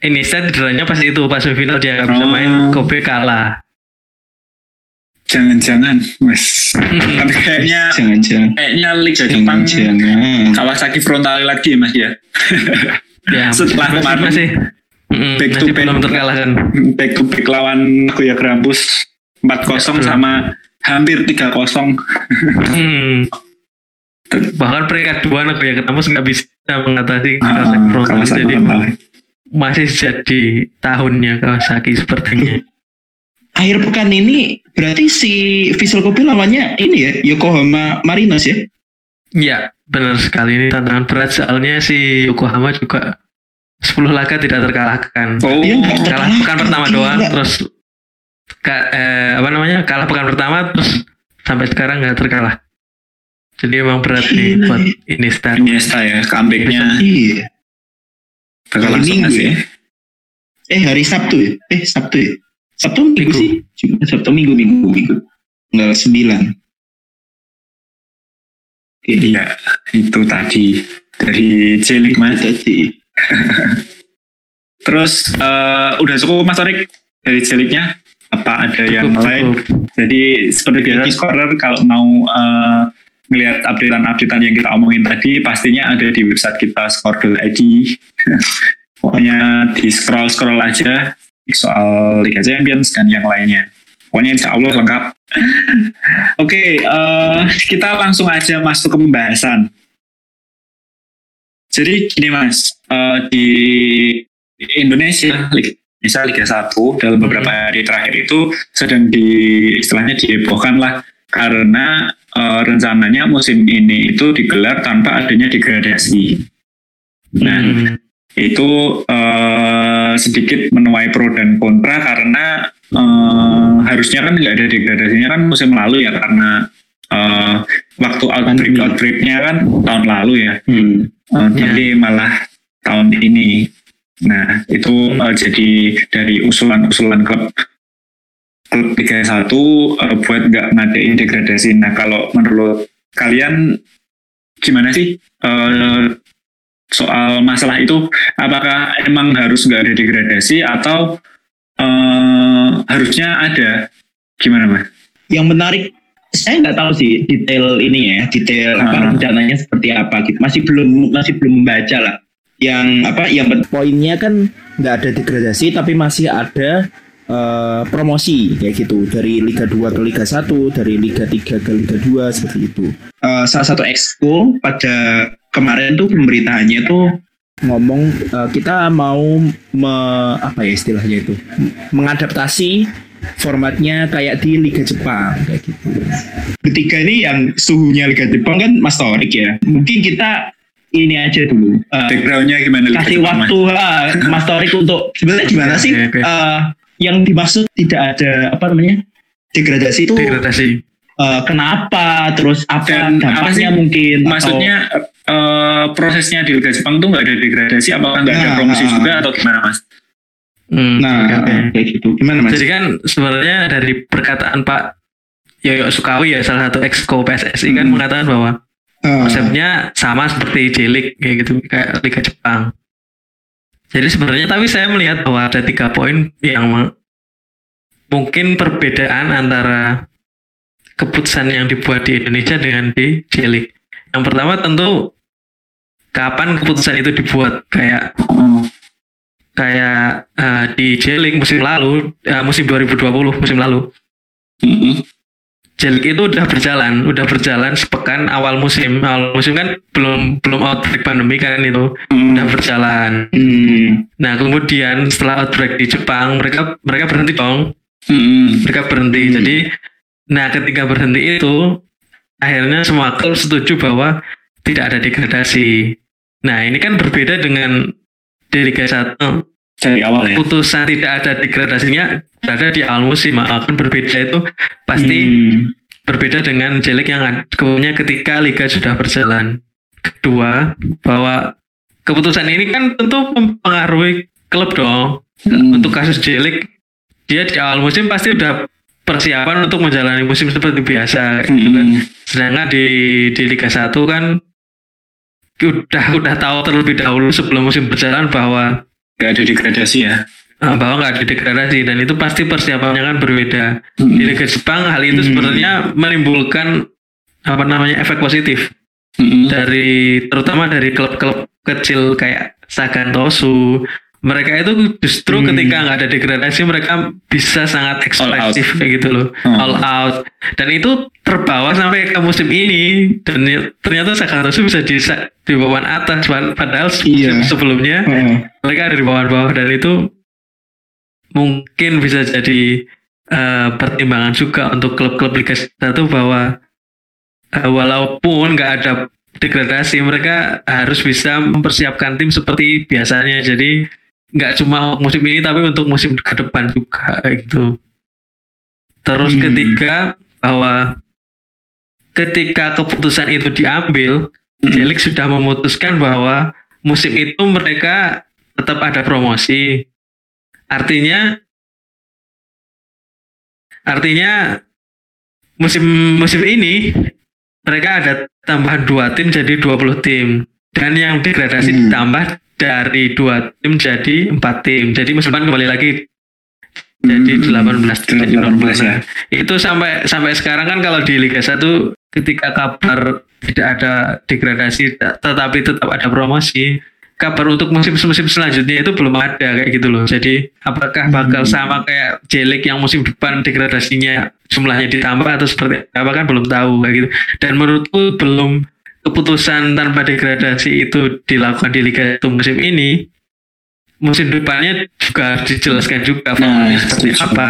Iniesta cederanya pas itu pas semifinal dia nggak bisa Oh. main, Kobe kalah. Jangan-jangan, mas. Tapi kayaknya Jangan-jangan. kayaknya Liga Jepang Jangan-jangan. Kawasaki frontale lagi mas ya. ya, Setelah masih, kemarin masih, Mm, back to back. belum terkalahkan. Back to back lawan Nagoya Grampus 4-0 Betul. sama hampir 3-0. Hmm. Bahkan peringkat dua Nagoya Grampus nggak bisa mengatasi Ah, Jadi masih jadi tahunnya Kawasaki sepertinya. Akhir pekan ini berarti si Visual Kobe lawannya ini ya Yokohama Marinos ya. Iya, benar sekali ini tantangan berat soalnya si Yokohama juga 10 laga tidak terkalahkan. Oh, Iya, nggak kalah pekan pertama Gila. doang terus ka- eh, apa namanya kalah pekan pertama terus sampai sekarang nggak terkalah jadi emang berat nih buat Iniesta Iniesta ya, comebacknya Iya. langsung Minggu sih. ya? Eh hari Sabtu ya? Eh Sabtu ya? Sabtu minggu, Minggu. sih? Cuma Sabtu minggu minggu minggu. Tanggal sembilan. Iya, itu tadi dari Cilik Mas. Tadi. Terus eh, udah cukup Mas Torik dari Ciliknya? Apa ada yang Cukup, lain? cukup. Jadi seperti biasa scorer kalau mau eh, melihat updatean-updatean yang kita omongin tadi pastinya ada di website kita score.id. Pokoknya di scroll-scroll aja soal Liga Champions dan yang lainnya. Pokoknya insya Allah lengkap. Oke, eh, kita langsung aja masuk ke pembahasan. Jadi gini mas, eh, di Indonesia, Indonesia Liga 1 dalam beberapa hari terakhir itu sedang di istilahnya dihebohkan lah karena eh, rencananya musim ini itu digelar tanpa adanya degradasi. Nah, Hmm. itu eh, sedikit menuai pro dan kontra karena eh, harusnya kan nggak ada degradasinya kan musim lalu ya karena eh, waktu outbreak outbreaknya kan tahun lalu ya. Hmm. Eh, tapi malah tahun ini. Nah itu eh, jadi dari usulan-usulan klub klub Liga 1 eh, buat nggak ngadain degradasi. Nah kalau menurut kalian gimana sih eh, soal masalah itu? Apakah emang harus nggak ada degradasi atau eh, harusnya ada? Gimana mas? Yang menarik saya nggak tahu sih detail ini ya, detail apa Ah. rencananya seperti apa gitu. Masih belum masih belum membaca lah. Yang apa yang poinnya kan nggak ada degradasi tapi masih ada eh, promosi kayak gitu dari Liga 2 ke Liga 1 dari Liga 3 ke Liga 2 seperti itu eh, salah satu exco pada kemarin tuh pemberitaannya tuh ngomong eh, kita mau me, apa ya istilahnya itu mengadaptasi formatnya kayak di Liga Jepang kayak gitu ketiga ini yang suhunya Liga Jepang kan Mas Torik ya. Mungkin kita ini aja dulu. eh, Backgroundnya gimana? Liga kasih Jepang, Mas? waktu ah, Mas Torik untuk sebenarnya gimana sih Oke, oke. eh, yang dimaksud tidak ada apa namanya degradasi itu degradasi eh, kenapa terus apa Dan apa sih dampaknya mungkin atau- Maksudnya eh, prosesnya di Liga Jepang tuh nggak ada degradasi, apakah nggak ada Nah, promosi nah, juga nah. atau gimana mas? Hmm, nah oke. kayak gitu gimana mas Jadi kan sebenarnya dari perkataan Pak Yoyo Sukawi ya salah satu exco PSSI kan Hmm. mengatakan bahwa Eh, konsepnya sama seperti J-League kayak gitu kayak Liga Jepang. Jadi sebenarnya tapi saya melihat bahwa ada tiga poin yang mungkin perbedaan antara keputusan yang dibuat di Indonesia dengan di J-League. Yang pertama tentu kapan keputusan itu dibuat kayak Oh, kayak eh, di J-League musim lalu eh, musim 2020 musim lalu mm-mm. J-League itu udah berjalan, udah berjalan sepekan awal musim. Awal musim kan belum belum outbreak pandemi kan itu Mm. udah berjalan. hmm, Nah kemudian setelah outbreak di Jepang mereka mereka berhenti dong, mereka berhenti. Jadi nah ketika berhenti itu akhirnya semua klub setuju bahwa tidak ada degradasi. Nah ini kan berbeda dengan di Liga 1 Dari awal ya. putusan tidak ada degradasinya berada di awal musim akan berbeda itu pasti hmm, berbeda dengan Jelik yang kemudiannya ketika liga sudah berjalan. Kedua, bahwa keputusan ini kan tentu mempengaruhi klub dong. Mm. Untuk kasus Jelik, dia di awal musim pasti udah persiapan untuk menjalani musim seperti biasa. gitu kan. Mm. Sedangkan di di Liga 1 kan udah udah tahu terlebih dahulu sebelum musim berjalan bahwa Nggak ada degradasi ya. eh, bahwa nggak ada degradasi dan itu pasti persiapannya kan berbeda. Mm. Di Liga Jepang hal itu Hmm. sebenarnya menimbulkan apa namanya efek positif Mm-mm. dari terutama dari klub-klub kecil kayak Sagan Tosu. Mereka itu justru Hmm. ketika nggak ada degradasi mereka bisa sangat ekspresif kayak gitu loh, Hmm. all out. Dan itu terbawa sampai ke musim ini dan ya- ternyata Sagan Tosu bisa di di bawah atas padahal Iya. musim sebelumnya eh, mereka ada di bawah-bawah dan itu mungkin bisa jadi eh, pertimbangan juga untuk klub-klub Liga 1 bahwa eh, walaupun nggak ada degradasi mereka harus bisa mempersiapkan tim seperti biasanya jadi nggak cuma musim ini tapi untuk musim ke depan juga gitu terus Hmm. ketiga bahwa ketika keputusan itu diambil Jelik sudah memutuskan bahwa musim itu mereka tetap ada promosi artinya artinya musim musim ini mereka ada tambahan dua tim jadi 20 tim dan yang degradasi Hmm. ditambah dari dua tim jadi empat tim jadi musim depan kembali lagi jadi Hmm. 18 tim jadi 18 ya. itu sampai sampai sekarang kan kalau di Liga 1 ketika kabar tidak ada degradasi tetapi tetap ada promosi kabar untuk musim-musim selanjutnya itu belum ada kayak gitu loh jadi apakah bakal Hmm. sama kayak Jelik yang musim depan degradasinya jumlahnya ditambah atau seperti apa kan belum tahu kayak gitu dan menurutku belum keputusan tanpa degradasi itu dilakukan di Liga 1 musim ini musim depannya juga harus dijelaskan juga Nah, seperti setuju. apa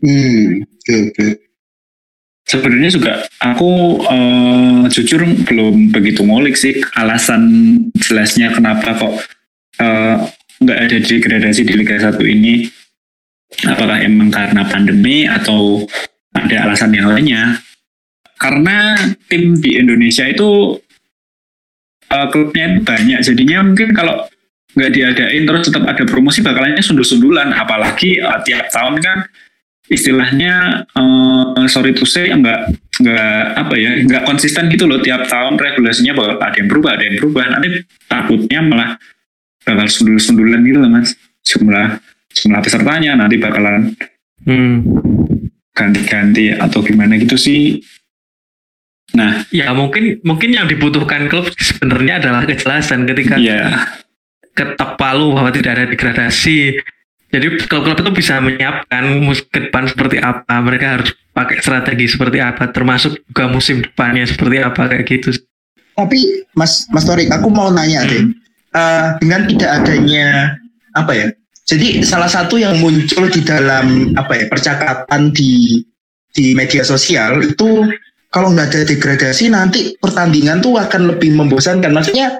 Hmm, oke oke. Sebenarnya juga aku eh, jujur belum begitu ngulik sih alasan jelasnya kenapa kok eh, nggak ada degradasi di Liga 1 ini. Apakah emang karena pandemi atau ada alasan yang lainnya? Karena tim di Indonesia itu eh, klubnya itu banyak, jadinya mungkin kalau nggak diadain terus tetap ada promosi bakalannya sundul-sundulan. Apalagi eh, tiap tahun kan istilahnya eh, sorry to say nggak nggak apa ya nggak konsisten gitu loh. Tiap tahun regulasinya bakal ada yang berubah ada yang berubah. Nanti takutnya malah bakal sundul-sundulan gitu loh mas. Jumlah jumlah pesertanya nanti bakalan hmm. ganti-ganti atau gimana gitu sih nah Ya mungkin mungkin yang dibutuhkan klub sebenarnya adalah kejelasan ketika ya ketok palu bahwa tidak ada degradasi. Jadi klub-klub itu bisa menyiapkan musim ke depan seperti apa, mereka harus pakai strategi seperti apa, termasuk juga musim depannya seperti apa kayak gitu. Tapi Mas Mas Torik, aku mau nanya Hmm. deh. Eh, dengan tidak adanya apa ya? Jadi salah satu yang muncul di dalam apa ya percakapan di di media sosial itu kalau nggak ada degradasi nanti pertandingan tuh akan lebih membosankan. Maksudnya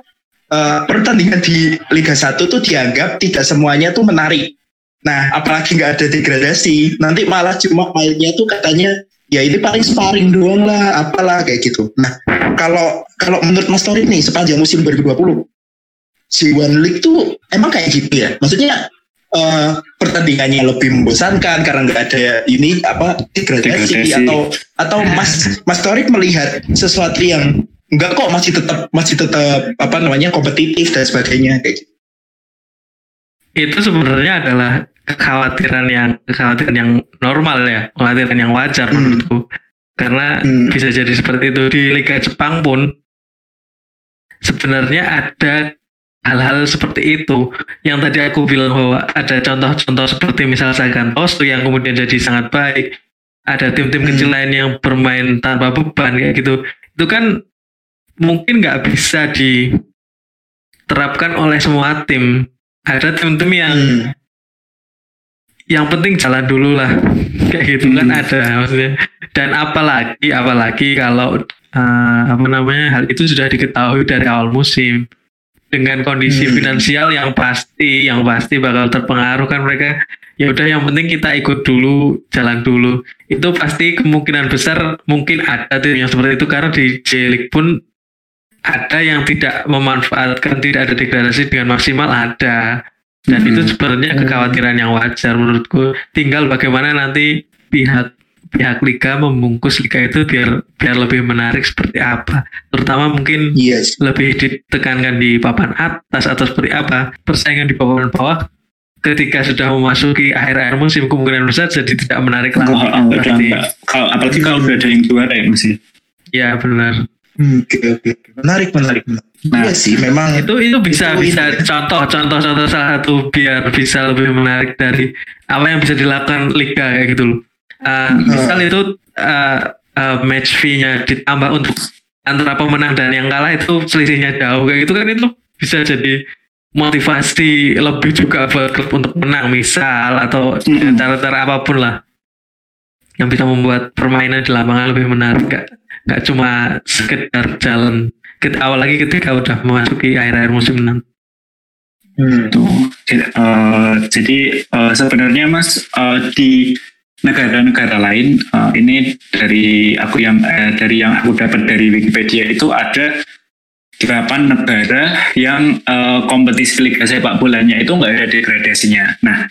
eh, pertandingan di Liga 1 tuh dianggap tidak semuanya tuh menarik. Nah, apalagi nggak ada degradasi, nanti malah cuma mainnya tuh katanya ya ini paling sparring doang lah, apalah kayak gitu. Nah, kalau kalau menurut Mas Tori nih sepanjang musim 2020 G1 League tuh emang kayak gitu ya? Maksudnya eh, pertandingannya lebih membosankan karena nggak ada ini apa degradasi, Degradasi. atau atau Mas Mas Torik melihat sesuatu yang enggak kok masih tetap masih tetap apa namanya kompetitif dan sebagainya kayak gitu. Itu sebenarnya adalah kekhawatiran yang kekhawatiran yang normal ya, kekhawatiran yang wajar Hmm. menurutku. Karena Hmm. bisa jadi seperti itu di Liga Jepang pun sebenarnya ada hal-hal seperti itu yang tadi aku bilang bahwa ada contoh-contoh seperti misal Sagantosu yang kemudian jadi sangat baik ada tim-tim Hmm. kecil lain yang bermain tanpa beban kayak gitu itu kan mungkin nggak bisa diterapkan oleh semua tim ada tim-tim yang Hmm. yang penting jalan dulu lah kayak gitu kan Hmm. ada maksudnya dan apalagi apalagi kalau eh, apa namanya hal itu sudah diketahui dari awal musim dengan kondisi Hmm. finansial yang pasti yang pasti bakal terpengaruh kan mereka ya udah yang penting kita ikut dulu jalan dulu itu pasti kemungkinan besar mungkin ada tim yang seperti itu karena di J-League pun ada yang tidak memanfaatkan tidak ada degradasi dengan maksimal ada dan Hmm. itu sebenarnya kekhawatiran yang wajar menurutku tinggal bagaimana nanti pihak pihak liga membungkus liga itu biar biar lebih menarik seperti apa terutama mungkin Iya sih. lebih ditekankan di papan atas atau seperti apa persaingan di papan bawah ketika sudah memasuki akhir-akhir musim kemungkinan besar jadi tidak menarik lagi pasti enggak. Kalau apalagi kalau udah ada yang juara ya masih. ya benar Hmm, Oke oke oke. menarik menarik menarik. Nah. iya sih memang itu itu bisa Itu bisa ini. contoh contoh contoh salah satu biar bisa lebih menarik dari apa yang bisa dilakukan liga kayak gitu loh Uh, misal itu uh, uh, match fee-nya ditambah untuk antara pemenang dan yang kalah itu selisihnya jauh kayak gitu kan itu bisa jadi motivasi lebih juga buat klub untuk menang misal atau dengan Mm. cara-cara apa pun lah yang bisa membuat permainan di lapangan lebih menarik Kak. nggak cuma sekedar jalan kita awal lagi ketika udah memasuki akhir-akhir musim nanti Hmm. Tuh, eh, jadi eh, sebenarnya Mas eh, di negara-negara lain eh, ini dari aku yang eh, dari yang aku dapat dari Wikipedia itu ada delapan negara yang eh, kompetisi liga sepak bolanya itu nggak ada degradasinya. Nah,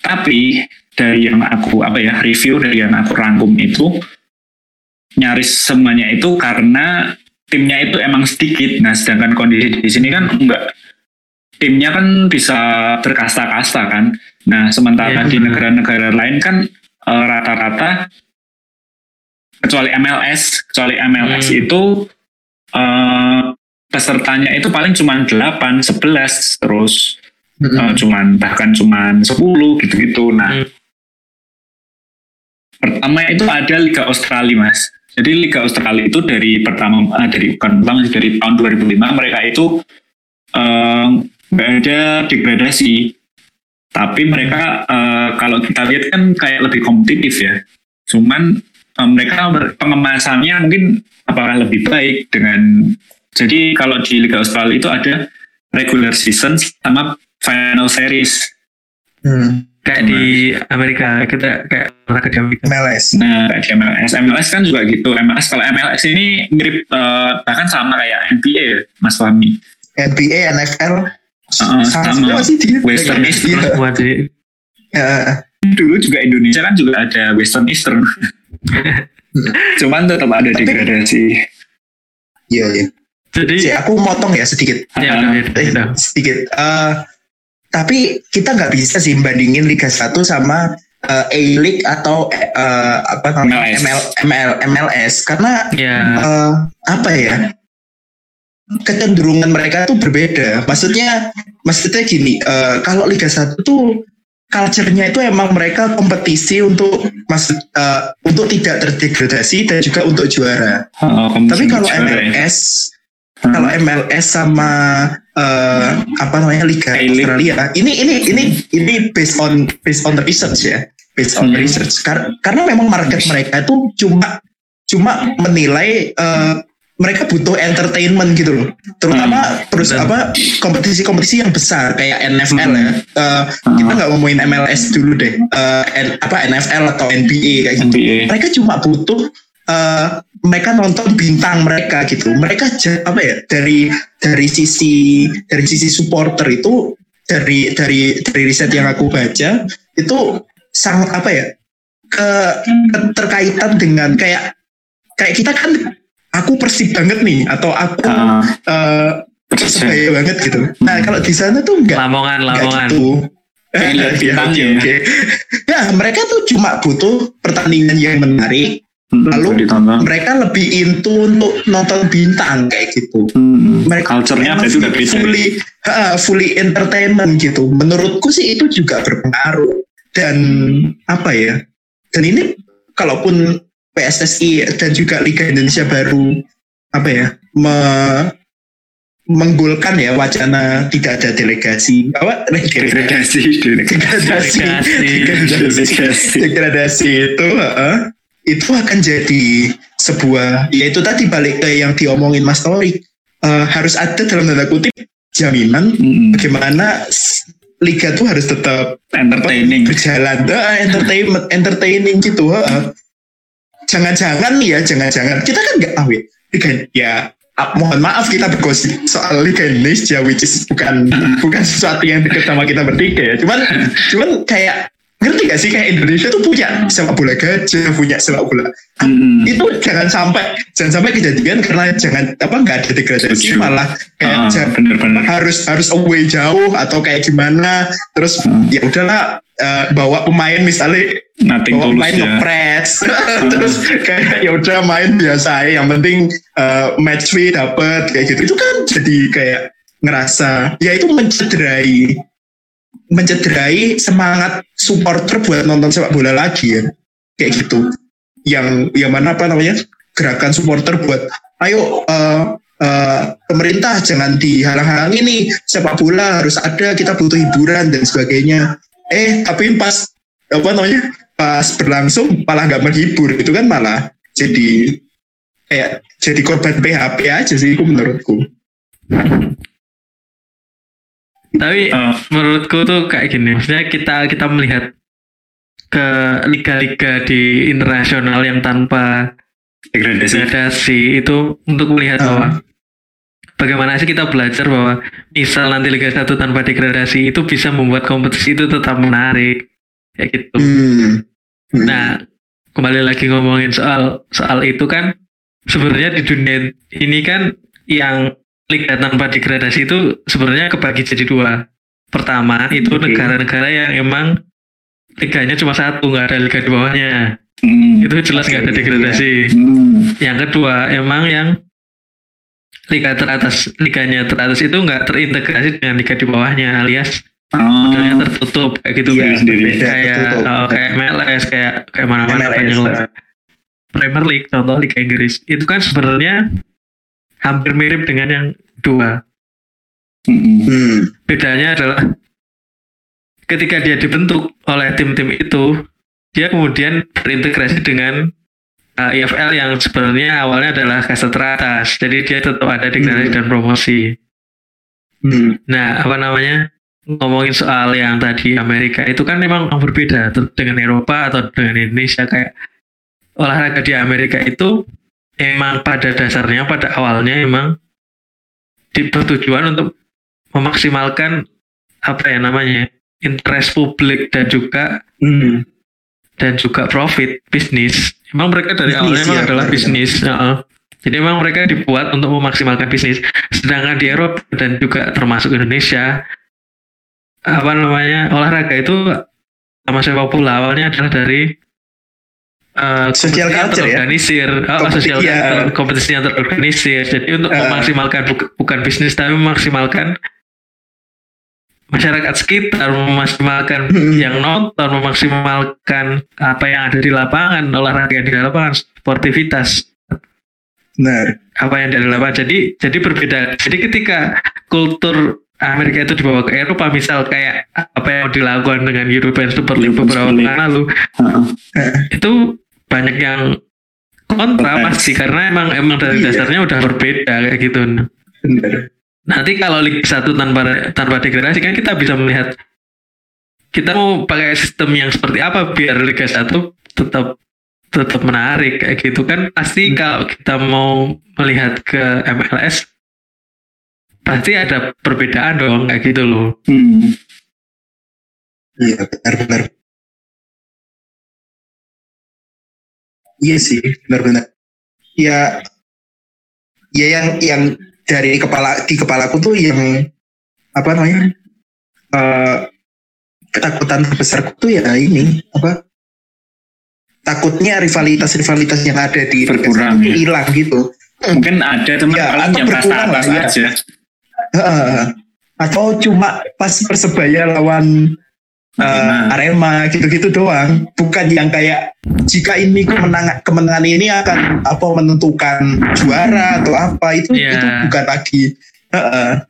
tapi dari yang aku apa ya review dari yang aku rangkum itu nyaris semuanya itu karena timnya itu emang sedikit. Nah, sedangkan kondisi di sini kan enggak timnya kan bisa berkasta-kasta kan. Nah, sementara Iya, di negara-negara lain kan rata-rata kecuali MLS, kecuali MLS Hmm. itu eh, pesertanya itu paling cuma 8, 11 terus eh, cuman bahkan cuman 10 gitu-gitu. Nah, Hmm. pertama itu ada Liga Australia, Mas. Jadi Liga Australia itu dari pertama eh, dari bukan pertama dari tahun 2005 mereka itu eh, nggak ada degradasi. Tapi mereka eh, kalau kita lihat kan kayak lebih kompetitif ya. Cuman eh, mereka pengemasannya mungkin apakah lebih baik dengan jadi kalau di Liga Australia itu ada regular season sama final series. Hmm. kayak di Amerika kita kayak olahraga di Amerika MLS. Nah, kayak di MLS, MLS kan juga gitu. MLS kalau MLS ini mirip eh, bahkan sama kayak NBA Mas Fahmi. NBA, NFL, Uh, sama, sih dia. Western Eastern. Iya. semua di Ya, Dulu juga Indonesia kan juga ada Western Eastern. Cuman tetap ada Tapi- degradasi. Iya, iya. jadi Si, aku motong ya sedikit. ya udah, ya Eh, ya sedikit. Eh, tapi kita nggak bisa sih bandingin Liga 1 sama eh, A-League atau eh, apa namanya MLS. ML, ML, MLS karena ya eh, apa ya kecenderungan mereka tuh berbeda. Maksudnya, maksudnya gini, eh, kalau Liga 1 tuh culture-nya itu emang mereka kompetisi untuk maksud eh, untuk tidak terdegradasi dan juga untuk juara. Oh, Tapi kalau ya. MLS, kalau MLS sama eh, apa namanya Liga. Australia, ini ini ini ini based on based on the research ya, based on Hmm. research. Kar- karena memang market mereka itu cuma cuma menilai eh, mereka butuh entertainment gitu loh, terutama terus benar. apa kompetisi-kompetisi yang besar kayak NFL ya. Eh, kita nggak ngomongin MLS dulu deh, Eh, N- apa NFL atau NBA kayak gitu NBA. mereka cuma butuh eh, mereka nonton bintang mereka gitu mereka apa ya dari dari sisi dari sisi supporter itu dari dari dari riset yang aku baca itu sang apa ya ke keterkaitan dengan kayak kayak kita kan aku persib banget nih atau aku eh, persebaya banget gitu nah kalau di sana tuh enggak Lamongan Nggak Lamongan gitu. Lihat Ya, oke, oke. Ya, mereka tuh cuma butuh pertandingan yang menarik. hmm, Lalu. Mereka lebih into untuk nonton bintang kayak gitu. Hmm, Mereka culture-nya emang ada juga beda. Fully, ha, fully entertainment gitu. Menurutku sih itu juga berpengaruh. Dan apa ya? Dan ini kalaupun PSSI dan juga Liga Indonesia baru apa ya? Me, menggulkan ya wacana tidak ada delegasi apa Degradasi, degradasi. degradasi Degradasi. degradasi degradasi itu heeh, itu akan jadi sebuah ya itu tadi balik ke yang diomongin Mas Tori Eh, harus ada dalam tanda kutip jaminan Hmm, bagaimana liga tuh harus tetap entertaining. berjalan Eh, entertainment entertaining gitu heeh. Jangan-jangan nih ya jangan-jangan kita kan nggak tahu ya liga ya ah, mohon maaf kita bergosip soal Liga Indonesia which is bukan bukan sesuatu yang dekat sama kita bertiga ya cuman cuman kayak ngerti gak sih kayak Indonesia tuh punya sepak bola gajah punya sepak bola Hmm, itu jangan sampai jangan sampai kejadian karena jangan apa nggak ada degradasi Setuju. malah kayak ah, jangan- bener-bener. harus harus away jauh atau kayak gimana terus Hmm. ya udahlah eh, bawa pemain misalnya Nothing bawa pemain ya. ngepres terus kayak ya udah main biasa aja yang penting eh, match fee dapet kayak gitu. Itu kan jadi kayak ngerasa ya itu mencederai mencederai semangat supporter buat nonton sepak bola lagi ya. Kayak gitu. Yang yang mana apa namanya? Gerakan supporter buat ayo eh, eh, pemerintah jangan dihalang-halangi nih sepak bola harus ada kita butuh hiburan dan sebagainya eh tapi pas apa namanya pas berlangsung malah nggak menghibur itu kan malah jadi kayak jadi korban PHP aja sih itu menurutku Tapi Eh, menurutku tuh kayak gini, maksudnya kita kita melihat ke liga-liga di internasional yang tanpa degradasi. degradasi itu untuk melihat Ah. bahwa bagaimana sih kita belajar bahwa misal nanti Liga 1 tanpa degradasi itu bisa membuat kompetisi itu tetap menarik kayak gitu. hmm. Hmm. Nah, kembali lagi ngomongin soal soal itu kan sebenarnya di dunia ini kan yang liga tanpa degradasi itu sebenarnya kebagi jadi dua. Pertama itu negara-negara yang emang liganya cuma satu, nggak ada liga di bawahnya. Hmm. Itu jelas nggak ada Oke, degradasi. Hmm. Yang kedua emang yang liga teratas liganya teratas itu nggak terintegrasi dengan liga di bawahnya alias Oh, modelnya tertutup kayak gitu Iya, sendiri. kayak tertutup. oh, kayak MLS kayak kayak mana-mana MLS, banyak lah. Premier League contoh Liga Inggris itu kan sebenarnya hampir mirip dengan yang dua Hmm. Hmm. bedanya adalah ketika dia dibentuk oleh tim-tim itu dia kemudian berintegrasi dengan uh, IFL yang sebenarnya awalnya adalah kasta teratas jadi dia tetap ada degradasi Hmm. dan promosi Hmm. Nah, apa namanya? Ngomongin soal yang tadi Amerika itu kan memang berbeda dengan Eropa atau dengan Indonesia kayak olahraga di Amerika itu emang pada dasarnya pada awalnya emang bertujuan untuk memaksimalkan apa ya namanya interest publik dan juga Hmm. dan juga profit bisnis. Emang mereka dari Bisnis, awalnya emang ya, adalah mereka. bisnis. heeh. Jadi memang mereka dibuat untuk memaksimalkan bisnis. Sedangkan di Eropa dan juga termasuk Indonesia apa namanya olahraga itu sama sepak bola awalnya adalah dari eh, Social kompetisi yang culture ya? terorganisir, oh, Kompeti- sosial iya. culture, kompetisi yang terorganisir. Jadi untuk Eh. memaksimalkan buk- bukan bisnis tapi memaksimalkan masyarakat sekitar, memaksimalkan Hmm. yang nonton, memaksimalkan apa yang ada di lapangan, olahraga yang di lapangan, sportivitas Benar. apa yang dari lapangan. Jadi jadi berbeda. Jadi ketika kultur Amerika itu dibawa ke Eropa, misal kayak apa yang dilakukan dengan European Super League beberapa tahun lalu, itu banyak yang kontra pasti karena emang emang dari Iya. dasarnya udah berbeda kayak gitu. Benar. Nanti kalau Liga 1 tanpa tanpa degradasi kan kita bisa melihat kita mau pakai sistem yang seperti apa biar Liga 1 tetap tetap menarik kayak gitu kan pasti kalau kita mau melihat ke MLS pasti ada perbedaan dong kayak gitu loh. Hmm. Iya benar-benar. Iya sih benar-benar. Ya, ya yang yang dari kepala di kepalaku tuh yang apa namanya eh, ketakutan terbesarku tuh ya ini apa takutnya rivalitas-rivalitas yang ada di Berkurang, ya. hilang gitu. Mungkin ada teman Ya, paling yang kasta berkurang lah, atas ya. aja. Heeh. atau cuma pas persebaya lawan uh, Arema gitu-gitu doang bukan yang kayak jika ini kemenangan kemenangan ini akan apa menentukan juara atau apa itu Iya. itu bukan lagi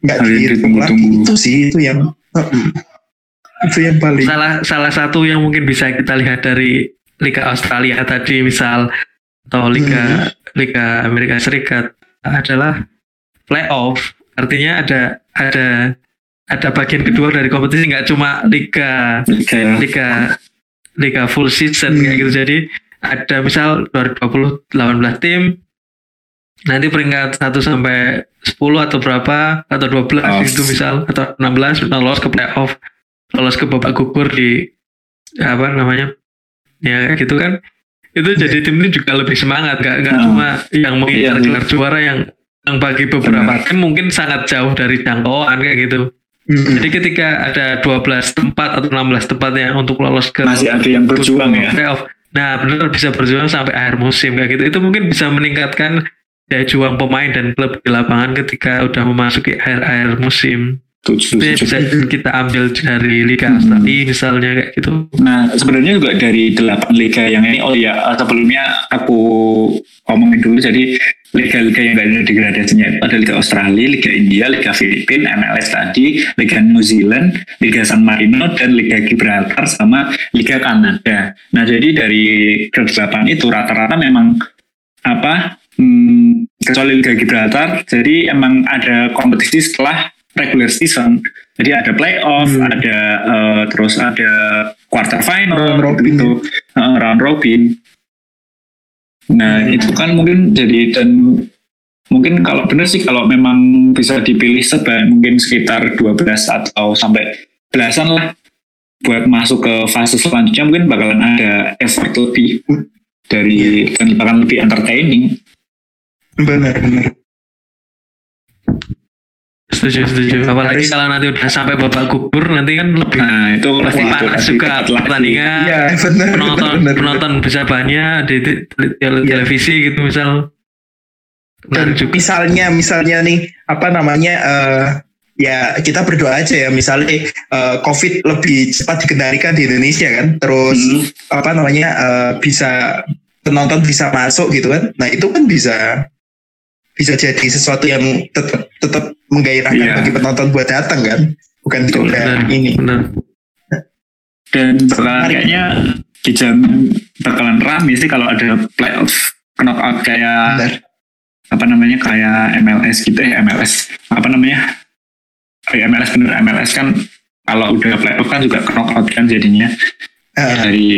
nggak Harus dihitung lagi itu sih itu yang heeh. itu yang paling Salah salah satu yang mungkin bisa kita lihat dari Liga Australia tadi misal atau Liga Liga Amerika Serikat adalah playoff. Artinya ada ada ada bagian kedua dari kompetisi nggak cuma liga Liga liga liga full season Hmm. kayak gitu. Jadi ada misal 2020 18 tim nanti peringkat 1 sampai 10 atau berapa atau 12 Oh. itu misal atau 16 lolos ke playoff lolos ke babak gugur di apa namanya ya gitu kan itu jadi tim ini juga lebih semangat nggak nggak Oh. cuma yang mengincar Iya. gelar juara yang yang bagi beberapa tim mungkin sangat jauh dari jangkauan kayak gitu Mm-mm. jadi ketika ada 12 tempat atau 16 tempat yang untuk lolos ke masih ada yang berjuang ya. playoff. Nah, benar bisa berjuang sampai akhir musim kayak gitu. Itu mungkin bisa meningkatkan daya juang pemain dan klub di lapangan ketika udah memasuki akhir-akhir musim. Tujuh, tujuh. bisa kita ambil dari Liga Hmm. Australia misalnya kayak gitu. Nah, sebenarnya juga dari delapan liga yang ini, oh ya, sebelumnya aku ngomongin dulu, jadi liga-liga yang gak ada degradasinya ada Liga Australia, Liga India, Liga Filipina, MLS tadi, Liga New Zealand, Liga San Marino, dan Liga Gibraltar, sama Liga Kanada. Nah, jadi dari kedelapan itu rata-rata memang apa Hmm, kecuali Liga Gibraltar, jadi emang ada kompetisi setelah regular season. Jadi ada playoff, Hmm. ada eh, terus ada quarter final, Round robin. gitu, Eh, round robin. Nah Hmm. itu kan mungkin jadi dan mungkin kalau benar sih kalau memang bisa dipilih sebanyak mungkin sekitar 12 atau sampai belasan lah buat masuk ke fase selanjutnya mungkin bakalan ada effort lebih dari dan bahkan lebih entertaining. benar benar Setuju, setuju. Apalagi kalau nanti udah sampai babak gugur nanti kan lebih Nah itu pasti itu panas juga pertandingan. iya benar penonton benar benar penonton bisa banyak di, di- di- tele- Iya. televisi gitu misal. Dan juga. misalnya misalnya nih apa namanya eh, ya kita berdoa aja ya misalnya eh, covid lebih cepat dikendalikan di Indonesia kan terus Hmm. apa namanya eh, bisa penonton bisa masuk gitu kan nah itu kan bisa bisa jadi sesuatu yang tetap tetap menggairahkan Iya. bagi penonton buat datang kan bukan benar. ini Benar. dan kayaknya di jam bakalan rame sih kalau ada playoff knockout kayak Benar. Apa namanya kayak MLS gitu ya MLS apa namanya? Oh, ya, MLS bener MLS kan kalau udah playoff kan juga knockout kan jadinya. Eh, dari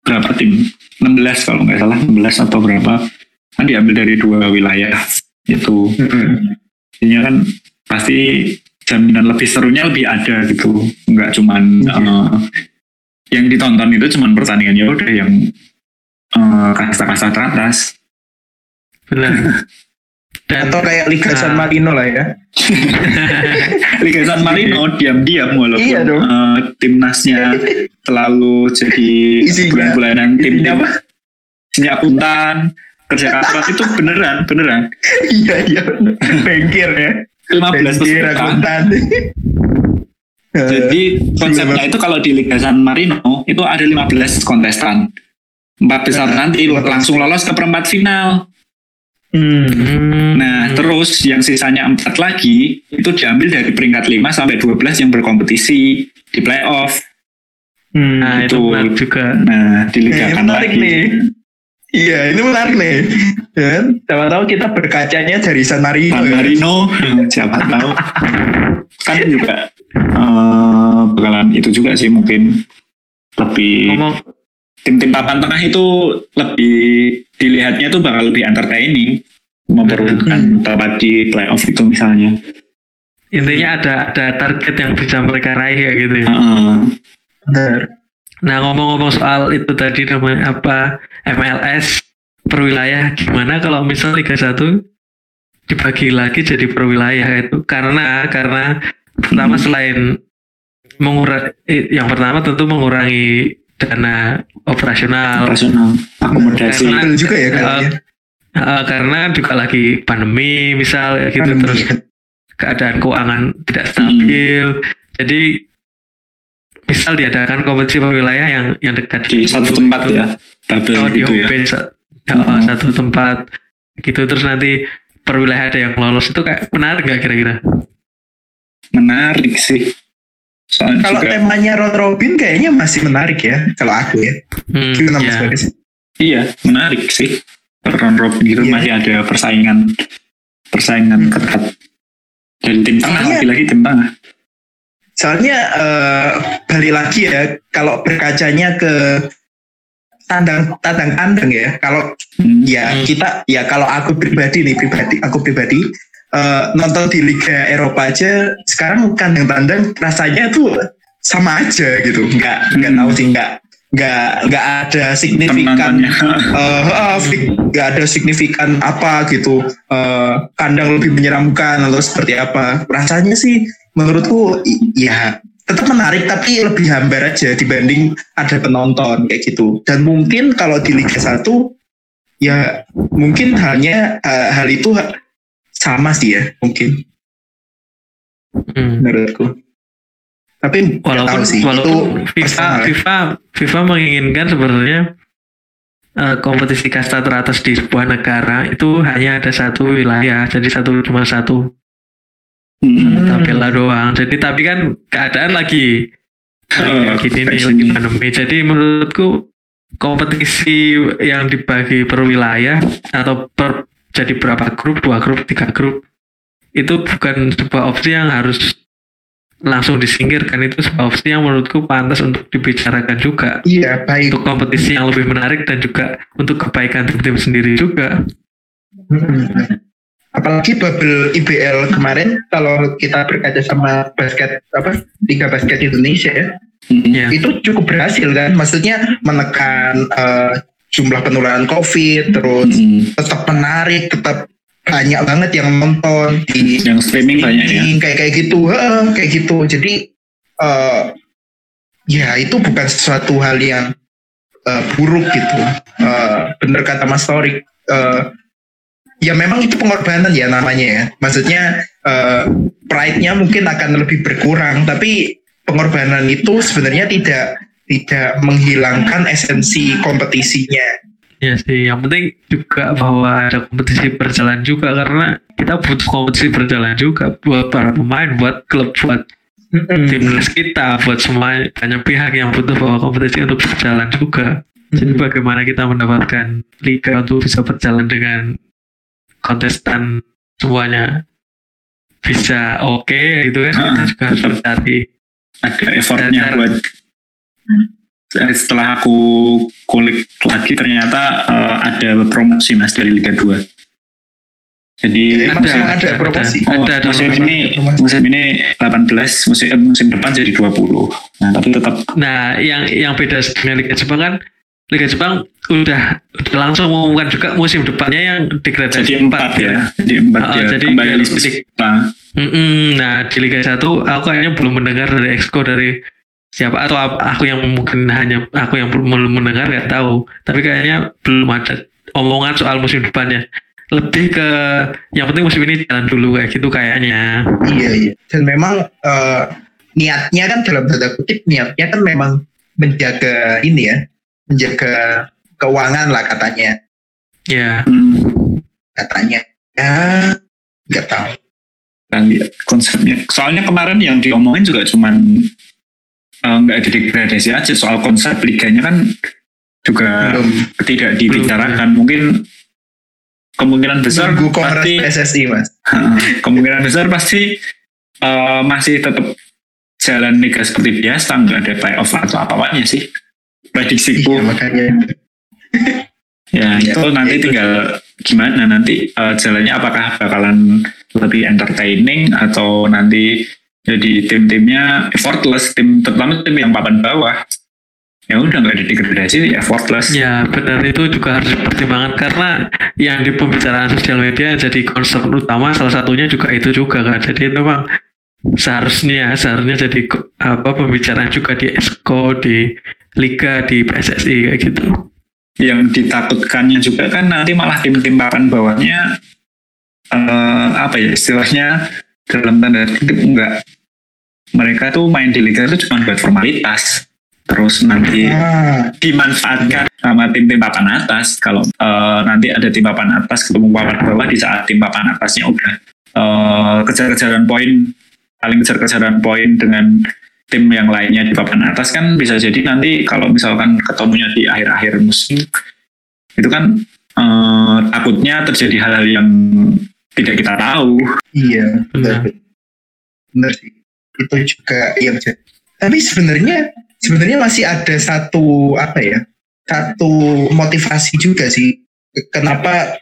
berapa tim? 16 kalau nggak salah 16 atau berapa. Kan diambil dari dua wilayah itu. Jadinya kan pasti jaminan lebih serunya lebih ada gitu. Nggak cuman Iya. eh, yang ditonton itu cuman pertandingan ya udah yang eh, kasta-kasta teratas Benar. Dan atau kayak Liga Nah. San Marino lah ya Liga San Marino diam-diam walaupun Iya dong. eh, timnasnya terlalu jadi bulan-bulanan tim apa? isinya akuntan kerja kantoran itu beneran beneran iya iya bengkir ya 15 Bengkir peserta akuntan Jadi konsepnya itu kalau di Liga San Marino itu ada 15 kontestan. Empat besar Nah, nanti langsung lolos ke perempat final. Hmm. Hmm. Nah, terus yang sisanya empat lagi itu diambil dari peringkat 5 sampai 12 yang berkompetisi di playoff. Hmm. nah, itu itu. menarik juga. Nah, Eh, diligakan menarik lagi. nih. Iya, ini menarik nih. Dan siapa tahu kita berkacanya dari San Marino. San ya. Marino, siapa tahu. Kan juga eh, bakalan itu juga sih mungkin lebih Ngomong tim-tim papan tengah itu lebih dilihatnya tuh bakal lebih entertaining. Memperebutkan tempat di playoff itu misalnya. intinya ada ada target yang bisa mereka raih ya gitu ya. Nah ngomong-ngomong soal itu tadi namanya apa MLS per wilayah gimana kalau misal Liga 1 dibagi lagi jadi per wilayah itu? Karena karena pertama selain mengurangi yang pertama tentu mengurangi dana operasional operasional akomodasi Karena- Betul juga ya kayaknya. Eh, karena juga lagi pandemi misal ya gitu Pandemi, terus kan. keadaan keuangan tidak stabil jadi misal diadakan kompetisi per wilayah yang yang dekat di satu situ tempat itu. ya bubble Oh, di gitu ya ya, Mhm. satu tempat gitu terus nanti per wilayah ada yang lolos itu kayak menarik gak kira-kira? menarik sih soalnya Kalau juga temanya round robin kayaknya masih menarik ya. Kalau aku ya. Hmm, Gimana Mas ya. Bagas? iya menarik sih round robin gitu Iya. masih ada persaingan persaingan Hmm. ketat dari tim tengah lagi-lagi tim tengah Soalnya eh, balik lagi ya. Kalau berkacanya ke tandang tandang tandang ya. Kalau Hmm. ya Hmm. kita ya kalau aku pribadi nih pribadi aku pribadi eh, nonton di Liga Eropa aja sekarang kandang tandang rasanya tuh sama aja gitu. Nggak nggak Hmm. tahu sih nggak nggak nggak ada signifikan eh, fik- nggak ada signifikan apa gitu. Eh, kandang lebih menyeramkan atau seperti apa. Rasanya sih menurutku ya tetap menarik tapi lebih hambar aja dibanding ada penonton kayak gitu. Dan mungkin kalau di Liga 1 ya mungkin halnya eh, hal itu sama sih ya mungkin Hmm. menurutku tapi Walaupun tahu sih walaupun itu FIFA personal. FIFA FIFA menginginkan sebenarnya eh, kompetisi kasta teratas di sebuah negara itu hanya ada satu wilayah jadi satu cuma satu Hmm. tabela doang jadi tapi kan keadaan lagi gini nih lagi pandemi jadi menurutku kompetisi yang dibagi per wilayah atau per jadi berapa grup? Dua grup tiga grup. Itu bukan sebuah opsi yang harus langsung disingkirkan itu sebuah opsi yang menurutku pantas untuk dibicarakan juga. Iya, baik. untuk kompetisi yang lebih menarik dan juga untuk kebaikan tim-tim sendiri juga. Hmm. Apalagi bubble IBL kemarin kalau kita berkaca sama basket apa Liga Basket Indonesia ya, ya itu cukup berhasil kan. Maksudnya menekan eh, jumlah penularan COVID, terus Mm. tetap menarik, tetap banyak banget yang nonton di Yang streaming banyak ya. kayak kayak gitu, Heeh, kayak gitu. Jadi eh, ya itu bukan sesuatu hal yang eh, buruk gitu. Eh, bener kata Mas Torik. eh, ya memang itu pengorbanan ya namanya ya. Maksudnya eh, pride-nya mungkin akan lebih berkurang, tapi pengorbanan itu sebenarnya tidak tidak menghilangkan esensi kompetisinya. ya sih yang penting juga bahwa ada kompetisi berjalan juga karena kita butuh kompetisi berjalan juga buat para pemain buat klub buat timnas kita buat semua banyak pihak yang butuh bahwa kompetisi untuk berjalan juga. Jadi bagaimana kita mendapatkan liga untuk bisa berjalan dengan kontestan semuanya? Bisa oke itu kan? Kita juga harus mencari ada effortnya buat setelah aku kulik lagi ternyata eh, ada promosi mas dari Liga 2 jadi musim, emang ada promosi. oh, Ada, ada musim promosi. ini musim ini 18 musim eh, musim depan jadi 20 nah tapi tetap Nah, yang yang beda dengan Liga Jepang kan Liga Jepang udah, udah langsung mengumumkan juga musim depannya yang degradasi jadi empat ya jadi empat Ah, ya jadi kembali kayak- peserta Mm-mm, nah di Liga 1 aku kayaknya belum mendengar dari Exco dari siapa atau aku yang mungkin hanya aku yang belum mendengar nggak tahu tapi kayaknya belum ada omongan soal musim depannya lebih ke yang penting musim ini jalan dulu kayak gitu kayaknya Iya, iya. Dan memang eh, niatnya kan dalam tanda kutip niatnya kan memang menjaga ini ya, menjaga keuangan lah katanya, ya hmm, katanya. Ya, nggak tahu. kan konsepnya soalnya kemarin yang diomongin juga cuman nggak ada degradasi aja soal konsep liganya kan juga Belum tidak dibicarakan mungkin kemungkinan besar nunggu pasti PSSI mas. kemungkinan besar pasti eh, masih tetap jalan liga seperti biasa nggak ada playoff atau apa apanya sih prediksiku Iya makanya. ya Iya. itu nanti Itu. tinggal gimana nanti eh, jalannya apakah bakalan lebih entertaining atau nanti jadi tim-timnya effortless tim terutama tim yang papan bawah. Ya udah nggak ada degradasi ya effortless. Ya benar. Itu juga harus dipertimbangkan karena yang di pembicaraan sosial media jadi concern utama salah satunya juga itu juga kan jadi memang seharusnya seharusnya jadi apa pembicaraan juga di Exco di Liga di PSSI kayak gitu. Yang ditakutkannya juga kan nanti malah tim-tim papan bawahnya eh, apa ya istilahnya dalam tanda kutip enggak. Mereka tuh main di liga itu cuma buat formalitas. Terus nanti Ah, dimanfaatkan sama tim-tim papan atas. Kalau eh, nanti ada tim papan atas ketemu papan bawah di saat tim papan atasnya udah eh, kejar-kejaran poin paling kejar-kejaran poin dengan tim yang lainnya di papan atas kan bisa jadi nanti kalau misalkan ketemunya di akhir-akhir musim itu kan eh, takutnya terjadi hal-hal yang tidak kita tahu iya, Benar. benar. Benar sih. Itu juga yang. Tapi sebenarnya sebenarnya masih ada satu apa ya? Satu motivasi juga sih. Kenapa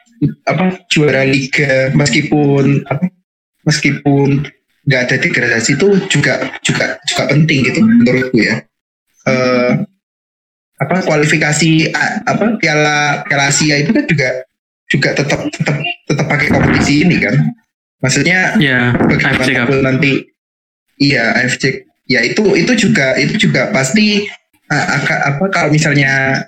apa juara liga meskipun apa meskipun nggak ada degradasi itu juga juga juga penting gitu menurutku ya. Eh apa kualifikasi apa piala piala Asia itu kan juga juga tetap tetap tetap pakai kompetisi ini kan. Maksudnya ya bagaimanapun nanti iya AFC ya itu itu juga itu juga pasti uh, apa kalau misalnya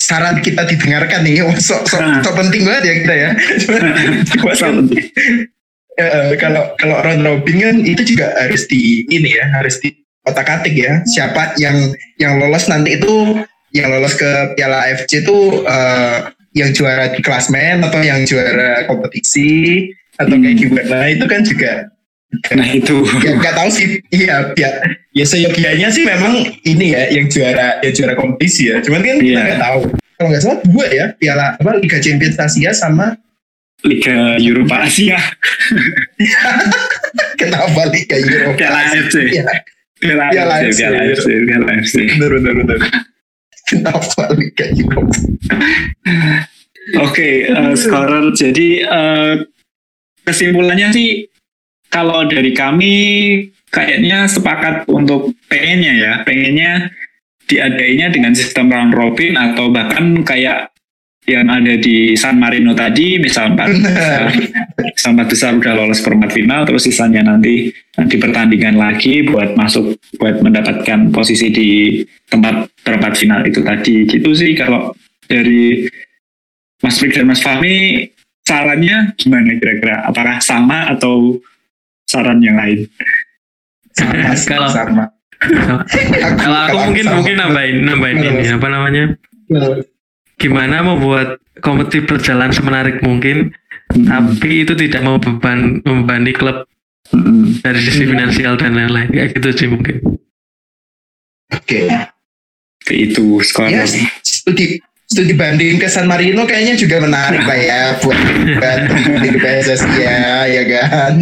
saran kita didengarkan nih oh, sok sok Nah. sok penting banget ya kita ya kan, eh, kalau kalau round robin kan itu juga harus di ini ya harus di otak atik ya siapa yang yang lolos nanti itu yang lolos ke Piala AFC itu eh, yang juara di klasmen atau yang juara kompetisi atau kayak Hmm. gimana itu kan juga nah itu ya nggak tahu sih iya ya, ya seyogianya sih memang ini ya yang juara yang juara kompetisi ya cuman kan kita Iya. nggak tahu kalau nggak salah dua ya piala apa Liga Champions Asia sama Liga Eropa Asia Kenapa Liga Eropa? Piala AFC Iya, Piala AFC AFC. Piala AFC Piala AFC benar benar benar. Kenapa? Oke, eh, scorer. Jadi eh, kesimpulannya sih kalau dari kami kayaknya sepakat untuk pengennya ya, pengennya diadainya dengan sistem round robin atau bahkan kayak yang ada di San Marino tadi, misal empat misal empat besar udah lolos perempat final, terus sisanya nanti di pertandingan lagi buat masuk, buat mendapatkan posisi di tempat perempat final itu tadi. Gitu sih kalau dari Mas Frik dan Mas Fahmi sarannya gimana kira-kira? Apakah sama atau saran yang lain? Sama, Kalau- sama. Kalau aku mungkin sama. mungkin nambahin nambahin ini apa namanya? Gimana membuat kompetisi berjalan semenarik mungkin, tapi itu tidak membeban membebani klub Mm-mm. dari sisi finansial dan lain-lain. Kayak gitu sih mungkin. Oke. Itu skor. Ya, studi studi banding ke San Marino kayaknya juga menarik lah ya buat buat di PSSI ya, ya kan.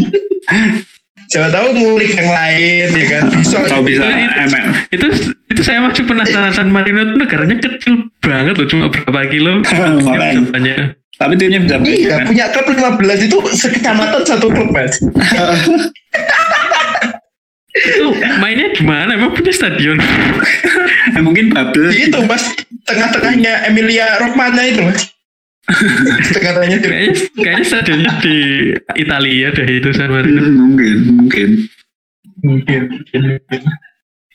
Siapa tahu ngulik yang lain ya kan. Bisa. Kalau bisa Itu- MM. Itu itu saya masih penasaran San Marino itu negaranya kecil banget loh, cuma berapa kilo? Banyak. Tapi timnya bisa Iya, kan? punya klub 15 itu sekecamatan satu klub, Mas. Itu mainnya di mana? Emang punya stadion? Eh, Mungkin bubble. Itu, Mas. Tengah-tengahnya Emilia Romagna itu, Mas. Itu. Kayaknya kayaknya stadionnya di Italia deh itu San Marino. Hmm, Mungkin, mungkin. Mungkin, mungkin, mungkin.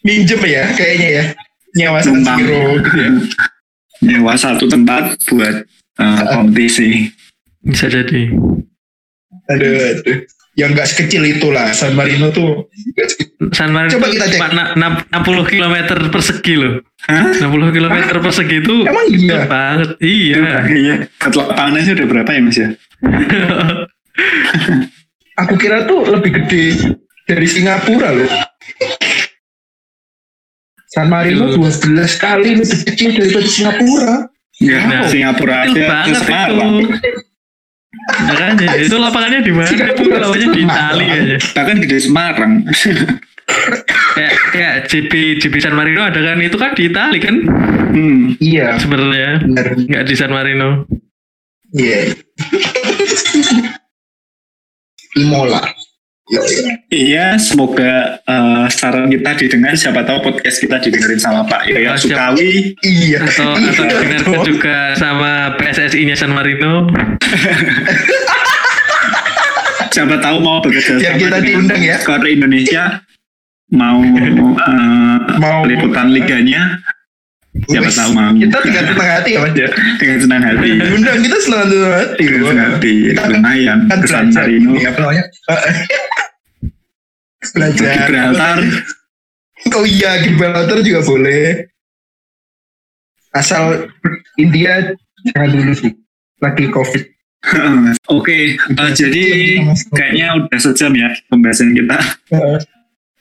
Minjem ya, kayaknya ya. Nyawa San Numpang. Siro gitu ya. Nyewa satu tempat buat eh, kompetisi. Bisa jadi. Aduh, aduh. Yang nggak sekecil itulah San Marino tuh. San Marino Coba kita cek. cuma na- na- 60 km persegi loh. Hah? 60 km persegi itu Emang iya? banget. Iya. Iya. Buat lapangannya sih udah berapa ya mas ya? Aku kira tuh lebih gede dari Singapura loh. San Marino Iya. 12 kali lebih kecil daripada Singapura. Enggak, Nah, Singapura Kecil aja banget itu. Makanya itu lapangannya di mana? Itu lapangannya di Itali kayaknya. Bahkan gede Semarang. Kayak kayak JP JP San Marino ada kan itu kan di Itali kan hmm. Iya, sebenarnya benar. nggak di San Marino. Iya. Imola. Iya, semoga eh, saran kita didengar. Siapa tahu podcast kita didengerin sama Pak Yoyo siap. Sukawi. Iya. Atau atau Iya, didengarkan dong. juga sama PSSI-nya San Marino. Siapa tahu mau bekerja Biar sama kita diundang ya. Skor Indonesia mau eh, Mau- liputan liganya. Siapa tahu mau Kita tinggal tenang hati ya, Mas ya. dengan senang hati. Diundang kita senang hati. Dengan senang hati. Kita Lumayan. kan Ke San belajar Marino. ini apa namanya? belajar. Gibraltar. Oh iya, Gibraltar juga boleh. Asal India jangan dulu sih. Lagi COVID. Oke, eh, jadi kayaknya udah sejam ya pembahasan kita.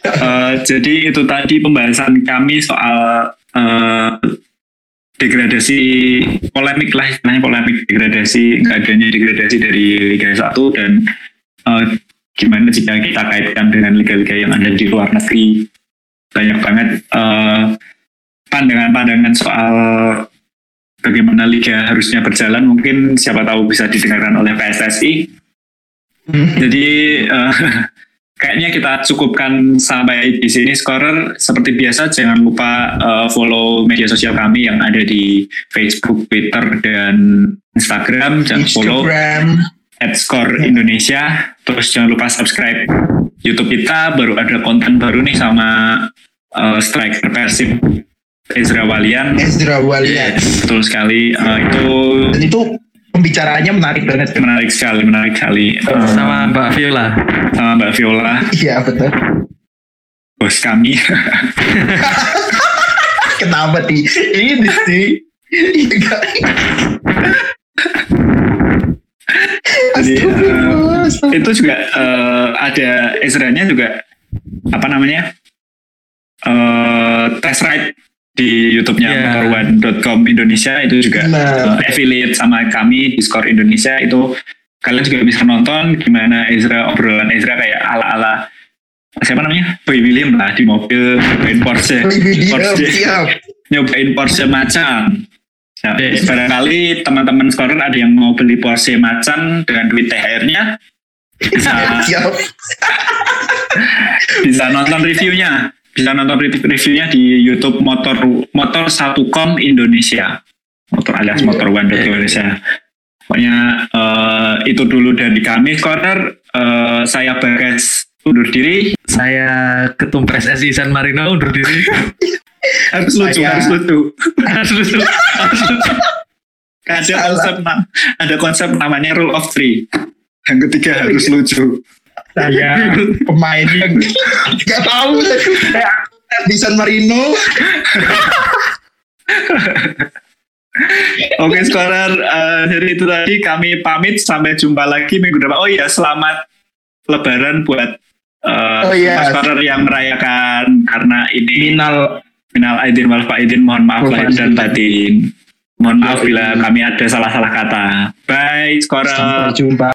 Eh, jadi itu tadi pembahasan kami soal eh, degradasi polemik lah istilahnya polemik degradasi nggak adanya degradasi dari Liga 1 dan eh, gimana jika kita kaitkan dengan liga-liga yang ada di luar negeri? Banyak banget eh, pandangan-pandangan soal bagaimana liga harusnya berjalan. Mungkin siapa tahu bisa didengarkan oleh PSSI jadi eh, kayaknya kita cukupkan sampai di sini scorer. Seperti biasa jangan lupa eh, follow media sosial kami yang ada di Facebook, Twitter dan Instagram. Jangan follow Instagram. at Score Indonesia. Terus jangan lupa subscribe YouTube kita. Baru ada konten baru nih sama eh, striker Persib Ezra Walian. Ezra Walian. betul sekali. Eh, itu Dan itu pembicaraannya menarik banget. menarik sekali menarik sekali Eh, sama Mbak Viola. sama Mbak Viola Iya betul. bos kami Kenapa di ini sih? Jadi, Astagfirullah. itu juga eh, ada Ezra-nya juga apa namanya eh test ride di YouTube-nya Yeah. motorone.com Indonesia itu juga Nah. affiliate sama kami di Indonesia itu. Kalian juga bisa nonton gimana Ezra obrolan Ezra kayak ala-ala siapa namanya? Boy William lah di mobil nyobain Porsche. Porsche. nyobain Porsche Macan. Ya, Eh. barangkali teman-teman scholar ada yang mau beli Porsche Macan dengan duit THR-nya bisa bisa nonton reviewnya bisa nonton re- reviewnya di YouTube motor motor satu kom Indonesia. Motor alias motor one Indonesia. Pokoknya eh, itu dulu dari kami. Corner Eh, saya Bagas undur diri. Saya ketum PSSI San Marino undur diri. harus lucu Saya- harus lucu. Harus lucu. Harus lucu. ada konsep ada konsep namanya rule of three. Yang ketiga harus lucu Saya pemain yang Gak tahu di San Marino Oke, sekarang eh, dari itu tadi kami pamit sampai jumpa lagi minggu depan. Oh iya, selamat Lebaran buat eh Oh iya. Mas Farah yang merayakan karena ini minal minal aidin wal faidin. Mohon maaf lahir dan batin. Mohon maaf Iya. bila kami ada salah-salah kata. Bye, sekarang. sampai jumpa